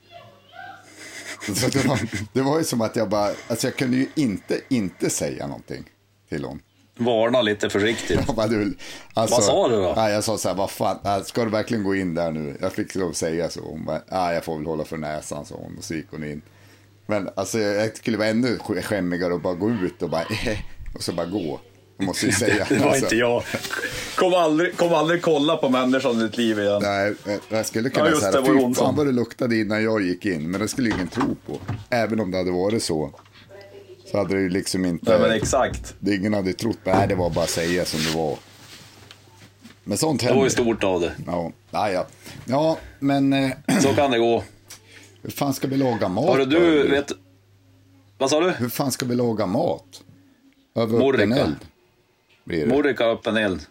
[SPEAKER 2] Så det, var, det var ju som att jag bara, alltså jag kunde ju inte inte säga någonting till hon.
[SPEAKER 1] Varna lite försiktigt.
[SPEAKER 2] Bara, du, alltså,
[SPEAKER 1] Vad sa du då?
[SPEAKER 2] Jag sa så här, vad fan, äh, ska du verkligen gå in där nu? Jag fick lov att säga så. Hon bara, jag får väl hålla för näsan, sa hon. Och så gick hon in. Men alltså, jag skulle vara ännu skämmigare och bara gå ut och bara, eh, och så bara gå. Jag måste ju säga.
[SPEAKER 1] Det var
[SPEAKER 2] alltså.
[SPEAKER 1] inte jag. Kom aldrig, kom aldrig kolla på människan i ditt liv igen.
[SPEAKER 2] Nej, jag skulle kunna
[SPEAKER 1] Ja,
[SPEAKER 2] säga,
[SPEAKER 1] det,
[SPEAKER 2] fy fan vad det luktade innan jag gick in. Men det skulle ingen tro på. Även om det hade varit så. Så hade det ju liksom inte...
[SPEAKER 1] Nej, men exakt.
[SPEAKER 2] det ingen hade trott. Nej, det var bara att säga som det var. Men sånt
[SPEAKER 1] Det var
[SPEAKER 2] händer.
[SPEAKER 1] ju stort av det.
[SPEAKER 2] Ja, ja, ja. ja men eh,
[SPEAKER 1] Så kan det gå.
[SPEAKER 2] hur fan ska vi laga mat?
[SPEAKER 1] Hörru du, vet... Vad sa du?
[SPEAKER 2] Hur fan ska vi laga mat? Över öppen eld? Blir det.
[SPEAKER 1] Morika öppen eld.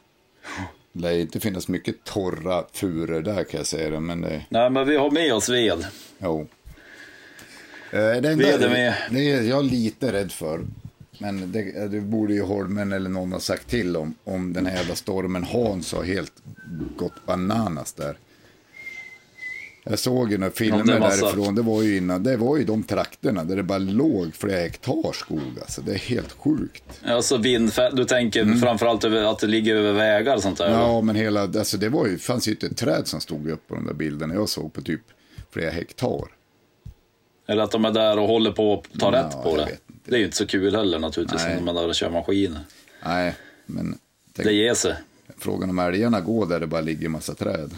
[SPEAKER 2] Det lär inte finnas mycket torra furor där kan jag säga det, men det,
[SPEAKER 1] Nej, men vi har med oss ved.
[SPEAKER 2] jo. Eh, Det enda,
[SPEAKER 1] Ved är med.
[SPEAKER 2] det är jag lite rädd för, men det, det borde ju Holmen eller någon ha sagt till om, om den här jävla stormen Hans har helt gått bananas där. Jag såg ju några filmer
[SPEAKER 1] massa-
[SPEAKER 2] därifrån, det var ju innan, det var ju de trakterna där det bara låg flera hektar skog alltså. Det är helt sjukt.
[SPEAKER 1] Alltså vindfält. Du tänker framförallt över, att det ligger över vägar och sånt där?
[SPEAKER 2] Mm. Ja, men hela, alltså det var ju, fanns ju inte ett träd som stod upp på de där bilderna jag såg på typ flera hektar.
[SPEAKER 1] Eller att de är där och håller på att ta
[SPEAKER 2] Ja,
[SPEAKER 1] rätt på det. Det är ju inte så kul heller naturligtvis,
[SPEAKER 2] Nej.
[SPEAKER 1] när man är där och kör maskiner.
[SPEAKER 2] Nej, men tänk,
[SPEAKER 1] Det ger sig.
[SPEAKER 2] frågan om älgarna går där det bara ligger massa träd.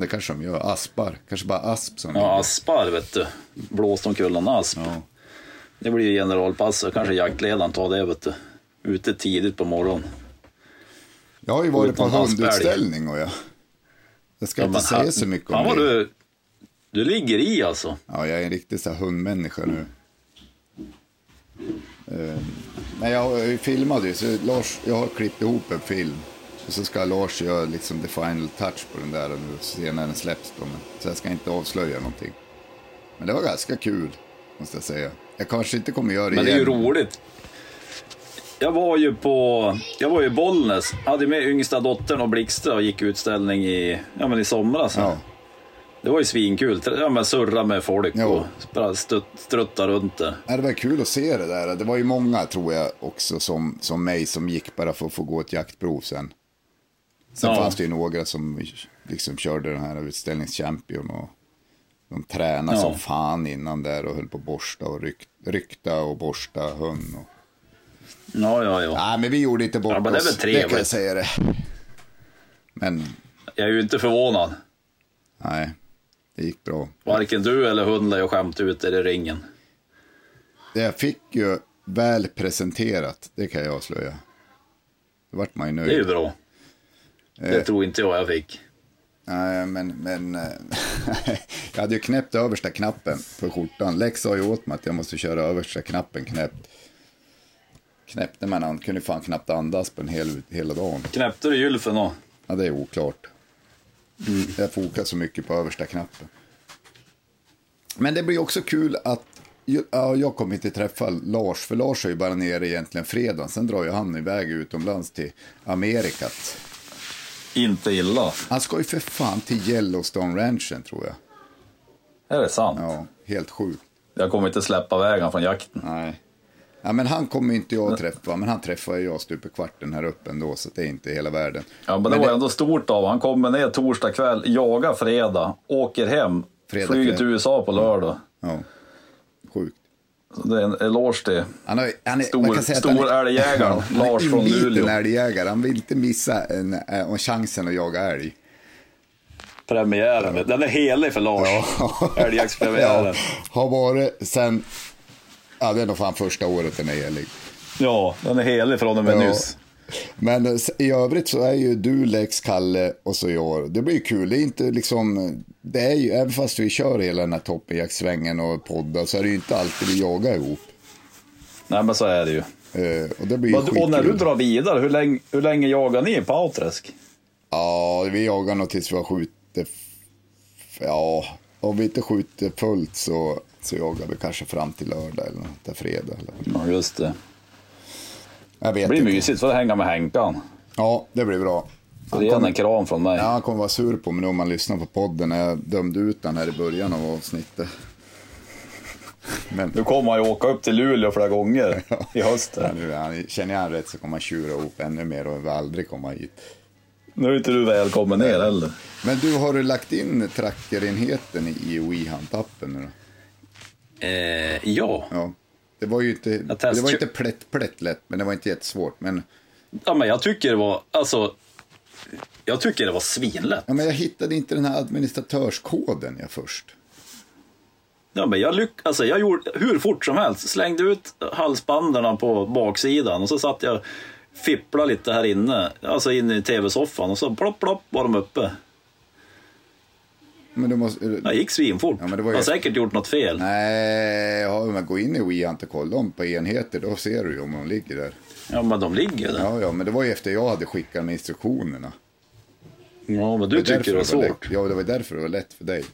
[SPEAKER 2] Det kanske de gör, aspar, kanske bara asp som
[SPEAKER 1] Ja,
[SPEAKER 2] ligger.
[SPEAKER 1] aspar vet du. Blåst omkull en asp.
[SPEAKER 2] Ja.
[SPEAKER 1] Det blir ju generalpass kanske jaktledaren tar det vet du. Ute tidigt på morgonen.
[SPEAKER 2] Jag har ju varit på hundutställning och jag. Jag ska
[SPEAKER 1] Ja,
[SPEAKER 2] inte säga
[SPEAKER 1] han-
[SPEAKER 2] så mycket om det.
[SPEAKER 1] du, du ligger i alltså.
[SPEAKER 2] Ja, jag är en riktig så här hundmänniska nu. Uh, men jag filmat ju, så Lars, jag har klippt ihop en film. Och så ska Lars göra liksom the final touch på den där och nu se när den släpps då. Men, så jag ska inte avslöja någonting. Men det var ganska kul, måste jag säga. Jag kanske inte kommer göra det
[SPEAKER 1] Men det är ju
[SPEAKER 2] igen.
[SPEAKER 1] roligt. Jag var ju på, jag var ju i Bollnäs, hade med yngsta dottern och Blixtra och gick utställning i, ja men i somras.
[SPEAKER 2] Ja,
[SPEAKER 1] Det var ju svinkul. Ja, men surra med folk
[SPEAKER 2] Jo.
[SPEAKER 1] och stutt, strutta runt där.
[SPEAKER 2] Ja, det var kul att se det där. Det var ju många, tror jag, också som, som mig som gick bara för att få gå ett jaktprov sen. Sen
[SPEAKER 1] Ja.
[SPEAKER 2] fanns det ju några som liksom körde den här utställningschampion och de tränade
[SPEAKER 1] Ja.
[SPEAKER 2] som fan innan där och höll på att borsta och ryck, rykta och borsta hund. Och...
[SPEAKER 1] Ja, ja, ja.
[SPEAKER 2] Nej, men vi gjorde inte bort
[SPEAKER 1] Ja, men det är
[SPEAKER 2] oss.
[SPEAKER 1] väl
[SPEAKER 2] Det kan jag säga det. Men
[SPEAKER 1] Jag är ju inte förvånad.
[SPEAKER 2] nej, det gick bra.
[SPEAKER 1] Varken du eller hunden ju skämt ut er i ringen.
[SPEAKER 2] Det jag fick ju väl presenterat, det kan jag avslöja. Då vart man ju nöjd.
[SPEAKER 1] Det är ju bra.
[SPEAKER 2] Eh.
[SPEAKER 1] Det tror inte jag jag fick.
[SPEAKER 2] Nej, men, men eh, jag hade ju knäppt översta knappen på skjortan. Lex sa ju åt mig att jag måste köra översta knappen knäppt. Knäppte men han kunde fan knappt andas på en hel, hela dagen.
[SPEAKER 1] Knäppte du gylfen då?
[SPEAKER 2] Ja, det är oklart.
[SPEAKER 1] Mm.
[SPEAKER 2] Jag fokar så mycket på översta knappen. Men det blir också kul att ja, jag kommer inte träffa Lars, för Lars är ju bara nere egentligen fredag. Sen drar ju han iväg utomlands till Amerikat.
[SPEAKER 1] Inte illa.
[SPEAKER 2] Han ska ju för fan till Yellowstone Ranchen tror jag.
[SPEAKER 1] Är det sant?
[SPEAKER 2] Ja, helt sjukt.
[SPEAKER 1] Jag kommer inte släppa vägen från jakten.
[SPEAKER 2] Nej. Ja, men han kommer inte jag att träffa, men han träffar jag stup i kvarten här uppe ändå, så det är inte hela världen.
[SPEAKER 1] Ja, men det var ändå stort av Han kommer ner torsdag kväll, jagar fredag, åker hem,
[SPEAKER 2] Fredag
[SPEAKER 1] flyger
[SPEAKER 2] kväll.
[SPEAKER 1] till USA på lördag.
[SPEAKER 2] Ja, sjukt.
[SPEAKER 1] Så det är en eloge till
[SPEAKER 2] Han är, han är,
[SPEAKER 1] Stor-
[SPEAKER 2] man kan säga att han är-
[SPEAKER 1] stor älgjägaren,
[SPEAKER 2] han är
[SPEAKER 1] Lars från Luleå.
[SPEAKER 2] älgjägare. Han vill inte missa en, en, chansen att jaga älg.
[SPEAKER 1] premiären. Den är helig för Lars. Älgjaktspremiären.
[SPEAKER 2] Ja, har varit sen, ja det är nog fan första året den är helig.
[SPEAKER 1] Ja, den är helig från och med
[SPEAKER 2] Ja.
[SPEAKER 1] nyss.
[SPEAKER 2] Men eh, i övrigt så är ju du, Lex, Kalle och så jag. Det blir ju kul. Det är inte liksom, det är ju, även fast vi kör hela den här toppenjaktsvängen och poddar så är det ju inte alltid vi jagar ihop.
[SPEAKER 1] Nej, men så är det ju.
[SPEAKER 2] Eh, och det blir ju
[SPEAKER 1] Och, när du drar vidare, hur länge, hur länge jagar ni på Outräsk?
[SPEAKER 2] Ja, vi jagar nog tills vi har skjutit, ja, om vi inte skjuter fullt så, så jagar vi kanske fram till lördag eller något, fredag. Eller.
[SPEAKER 1] Ja, just det.
[SPEAKER 2] Jag vet
[SPEAKER 1] Det blir
[SPEAKER 2] inte.
[SPEAKER 1] mysigt, för att hänga med Henkan.
[SPEAKER 2] Ja, det blir bra.
[SPEAKER 1] Får igen en kram från mig.
[SPEAKER 2] Ja, han kommer vara sur på mig nu om man lyssnar på podden när jag dömde ut den här i början av avsnittet. Men
[SPEAKER 1] Nu kommer han ju åka upp till Luleå flera gånger i höst.
[SPEAKER 2] ja, nu, han, känner jag han rätt så kommer han tjura ihop ännu mer och vill aldrig komma hit.
[SPEAKER 1] Nu är inte du välkommen ner heller.
[SPEAKER 2] Men du, har du lagt in trackerenheten i WeHunt-appen nu då?
[SPEAKER 1] Eh, ja.
[SPEAKER 2] Ja. Det var ju inte, det var inte plätt, plätt lätt, men det var inte jättesvårt. Men,
[SPEAKER 1] ja, men jag tycker det var, alltså, jag tycker det var svinlätt.
[SPEAKER 2] ja, men jag hittade inte den här administratörskoden jag först.
[SPEAKER 1] Ja, men jag, lyck, alltså, jag gjorde hur fort som helst, slängde ut halsbanderna på baksidan och så satt jag fippla lite här inne, alltså inne i tv-soffan och så plopp plopp var de uppe.
[SPEAKER 2] Men du måste,
[SPEAKER 1] Det gick svinfort.
[SPEAKER 2] Ja, men det var ju-
[SPEAKER 1] Jag har säkert gjort något fel.
[SPEAKER 2] nej, ja, men gå in i WeHunt och kolla dem på enheter, då ser du ju om de ligger där.
[SPEAKER 1] Ja, men de ligger där.
[SPEAKER 2] Ja, ja, men det var ju efter jag hade skickat med instruktionerna.
[SPEAKER 1] Ja, men du
[SPEAKER 2] var
[SPEAKER 1] tycker det var svårt.
[SPEAKER 2] lätt. Ja, det var därför det var lätt för dig.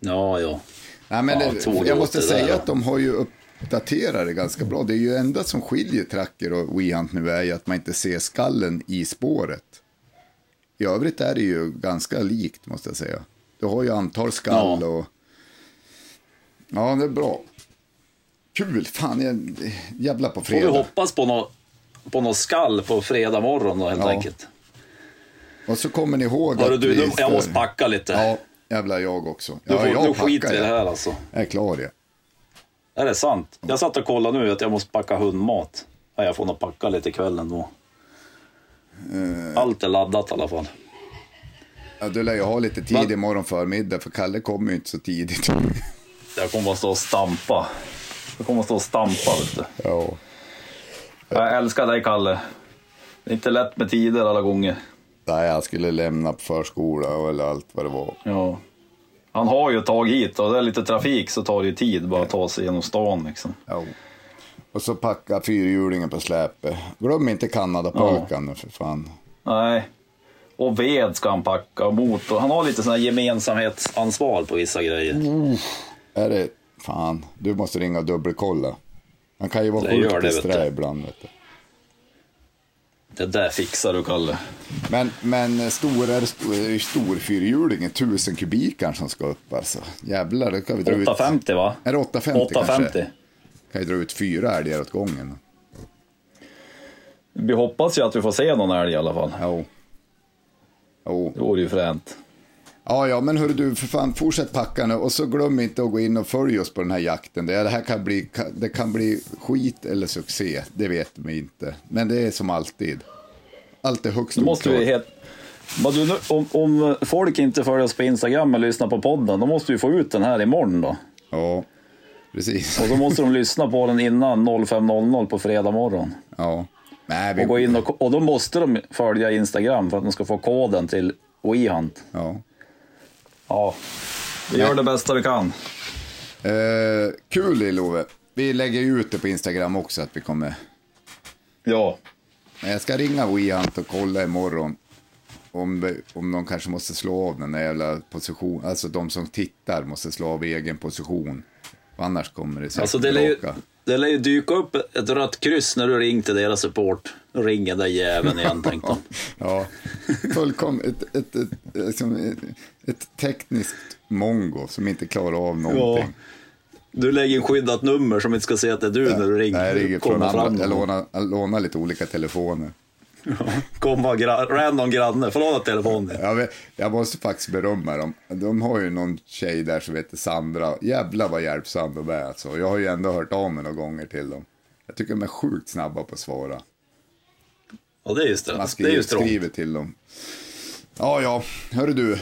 [SPEAKER 1] Ja, ja.
[SPEAKER 2] Nej, men
[SPEAKER 1] Ja,
[SPEAKER 2] det, jag måste
[SPEAKER 1] det
[SPEAKER 2] säga
[SPEAKER 1] där.
[SPEAKER 2] att de har ju uppdaterat det ganska bra. Det är ju enda som skiljer Tracker och WeHunt nu är ju att man inte ser skallen i spåret. I övrigt är det ju ganska likt måste jag säga. Du har ju antal skall och... Ja, det är bra. Kul, fan, jag... jävla på
[SPEAKER 1] Får vi
[SPEAKER 2] fredag.
[SPEAKER 1] hoppas på något på något skall på fredag morgon då helt
[SPEAKER 2] Ja.
[SPEAKER 1] enkelt.
[SPEAKER 2] Och så kommer ni ihåg
[SPEAKER 1] Hörru
[SPEAKER 2] att
[SPEAKER 1] du,
[SPEAKER 2] vi
[SPEAKER 1] jag måste packa lite.
[SPEAKER 2] Ja, jävla jag också.
[SPEAKER 1] du
[SPEAKER 2] Ja,
[SPEAKER 1] får,
[SPEAKER 2] jag
[SPEAKER 1] du skiter i det här alltså.
[SPEAKER 2] Jag är klar jag.
[SPEAKER 1] Är det sant? Jag satt och kollade nu att jag måste packa hundmat. Ja, jag får nog packa lite ikväll ändå.
[SPEAKER 2] Eh.
[SPEAKER 1] Allt är laddat i alla fall.
[SPEAKER 2] Ja, du lär ju ha lite tid
[SPEAKER 1] Va?
[SPEAKER 2] imorgon förmiddag för Kalle kommer ju inte så tidigt.
[SPEAKER 1] Jag kommer bara stå och stampa. Jag kommer stå och stampa vet du.
[SPEAKER 2] ja.
[SPEAKER 1] Jag älskar dig Kalle. Det är inte lätt med tider alla gånger.
[SPEAKER 2] Nej, jag skulle lämna på förskola eller allt vad det var.
[SPEAKER 1] Ja. Han har ju tagit hit och det är lite trafik så tar det ju tid bara att ta sig genom stan liksom.
[SPEAKER 2] Ja. Och så packa fyrhjulingen på släpet. Glöm inte Kanadapulkan nu för fan.
[SPEAKER 1] Nej. Och ved ska han packa och motor. Han har lite sån här gemensamhetsansvar på vissa grejer.
[SPEAKER 2] Är det... Fan, du måste ringa och dubbelkolla. Han kan ju vara
[SPEAKER 1] Det
[SPEAKER 2] sjukt
[SPEAKER 1] det,
[SPEAKER 2] disträ ibland. Vet du.
[SPEAKER 1] Det där fixar du Kalle.
[SPEAKER 2] Men, men stor är, stor, fyrhjulingen, tusen kubikar som ska upp alltså. Jävlar, då kan vi dra ut...
[SPEAKER 1] 850 va?
[SPEAKER 2] Är det 850 kanske?
[SPEAKER 1] 850.
[SPEAKER 2] Kan ju dra ut fyra älgar åt gången.
[SPEAKER 1] Vi hoppas ju att vi får se någon älg i alla fall.
[SPEAKER 2] Jo. Jo.
[SPEAKER 1] Det vore ju fränt.
[SPEAKER 2] Ja, ja, men hörru du, för fan, fortsätt packa nu och så glöm inte att gå in och följ oss på den här jakten. Det, här kan bli, det kan bli skit eller succé, det vet vi inte. Men det är som alltid. Allt är högst
[SPEAKER 1] måste vi. Vad du, om, om folk inte följer oss på Instagram eller lyssnar på podden, då måste vi få ut den här imorgon då.
[SPEAKER 2] Ja, precis.
[SPEAKER 1] Och då måste de lyssna på den innan 05.00 på fredag morgon.
[SPEAKER 2] Ja. Nej, vi...
[SPEAKER 1] Och, gå in och, och då måste de följa Instagram för att de ska få koden till WeHunt.
[SPEAKER 2] Ja.
[SPEAKER 1] Ja, vi gör det bästa vi kan.
[SPEAKER 2] Eh, kul Lill-Ove. Vi lägger ju ut det på Instagram också att vi kommer.
[SPEAKER 1] Ja,
[SPEAKER 2] Men jag ska ringa WeHunt och kolla imorgon. Om, om de kanske måste slå av den där jävla position. Alltså de som tittar måste slå av egen position. Annars kommer det säkert
[SPEAKER 1] alltså det lär, ju. Det lär ju dyka upp ett rött kryss när du ring till deras support. Då ringer den där jäveln igen tänkte de.
[SPEAKER 2] Ja, fullkomligt. Ett, ett, ett, liksom, ett, tekniskt mongo som inte klarar av någonting.
[SPEAKER 1] Du lägger in skyddat nummer som inte ska se att det är du när du ringer.
[SPEAKER 2] Nej, jag ringer från andra. Jag lånar, jag lånar lite olika telefoner.
[SPEAKER 1] Komma gra- random granne, får låna telefonen.
[SPEAKER 2] Jag, vet, jag måste faktiskt berömma dem. De har ju någon tjej där som heter Sandra. Jävlar vad hjälpsam de är alltså. Jag har ju ändå hört av mig några gånger till dem. Jag tycker de är sjukt snabba på att svara.
[SPEAKER 1] Ja, det är ju
[SPEAKER 2] Man
[SPEAKER 1] strångt. Det är
[SPEAKER 2] skriver,
[SPEAKER 1] ju strångt.
[SPEAKER 2] skriver till dem. Ja, ja, hörru du.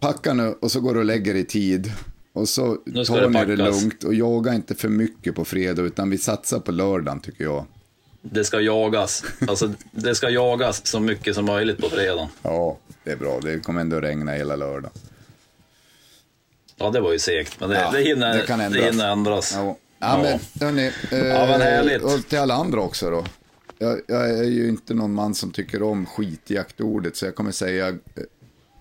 [SPEAKER 2] Packa nu och så går du och lägger i tid. Och så tar
[SPEAKER 1] det
[SPEAKER 2] ni det lugnt och jaga inte för mycket på fredag utan vi satsar på lördagen tycker jag.
[SPEAKER 1] Det ska jagas. Alltså, det ska jagas så mycket som möjligt på fredagen.
[SPEAKER 2] Ja, det är bra. Det kommer ändå regna hela lördagen.
[SPEAKER 1] Ja, det var ju segt, men det,
[SPEAKER 2] Ja,
[SPEAKER 1] det, hinner,
[SPEAKER 2] det
[SPEAKER 1] det,
[SPEAKER 2] kan ändras.
[SPEAKER 1] hinner ändras.
[SPEAKER 2] Ja, ja men hörni. Eh,
[SPEAKER 1] Ja, men härligt.
[SPEAKER 2] Och till alla andra också då. Jag, jag är ju inte någon man som tycker om skitjaktordet så jag kommer säga eh,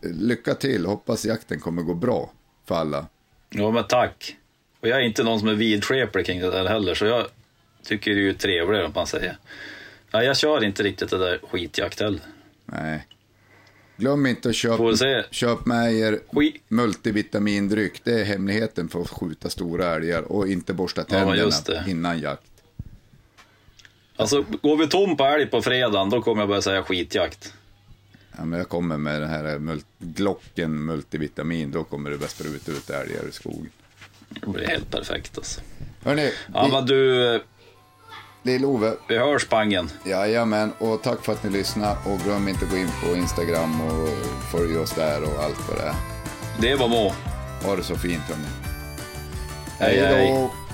[SPEAKER 2] lycka till. Hoppas jakten kommer gå bra för alla.
[SPEAKER 1] Ja, men tack. Och jag är inte någon som är vidskeplig kring det där heller, så jag tycker det är ju trevligare om man säger. Ja, jag kör inte riktigt det där skitjakt heller.
[SPEAKER 2] Nej. Glöm inte att
[SPEAKER 1] vi
[SPEAKER 2] köpa köp med er
[SPEAKER 1] Skit.
[SPEAKER 2] multivitamindryck. Det är hemligheten för att skjuta stora älgar och inte borsta
[SPEAKER 1] Ja,
[SPEAKER 2] tänderna
[SPEAKER 1] det.
[SPEAKER 2] innan jakt.
[SPEAKER 1] Alltså, går vi tom på älg på fredagen, då kommer jag börja säga skitjakt.
[SPEAKER 2] Ja, men jag kommer med den här mul- Glocken multivitamin, då kommer det börja spruta ut älgar i skogen.
[SPEAKER 1] Det blir helt perfekt alltså.
[SPEAKER 2] Hörni,
[SPEAKER 1] Ja, men du,
[SPEAKER 2] Lill-Ove,
[SPEAKER 1] vi hörs Pangen.
[SPEAKER 2] jajamän, och tack för att ni lyssnade och glöm inte att gå in på Instagram och följ oss där och allt vad det är.
[SPEAKER 1] Det var må.
[SPEAKER 2] Ha det så fint hörni.
[SPEAKER 1] Hej, hej.
[SPEAKER 2] då.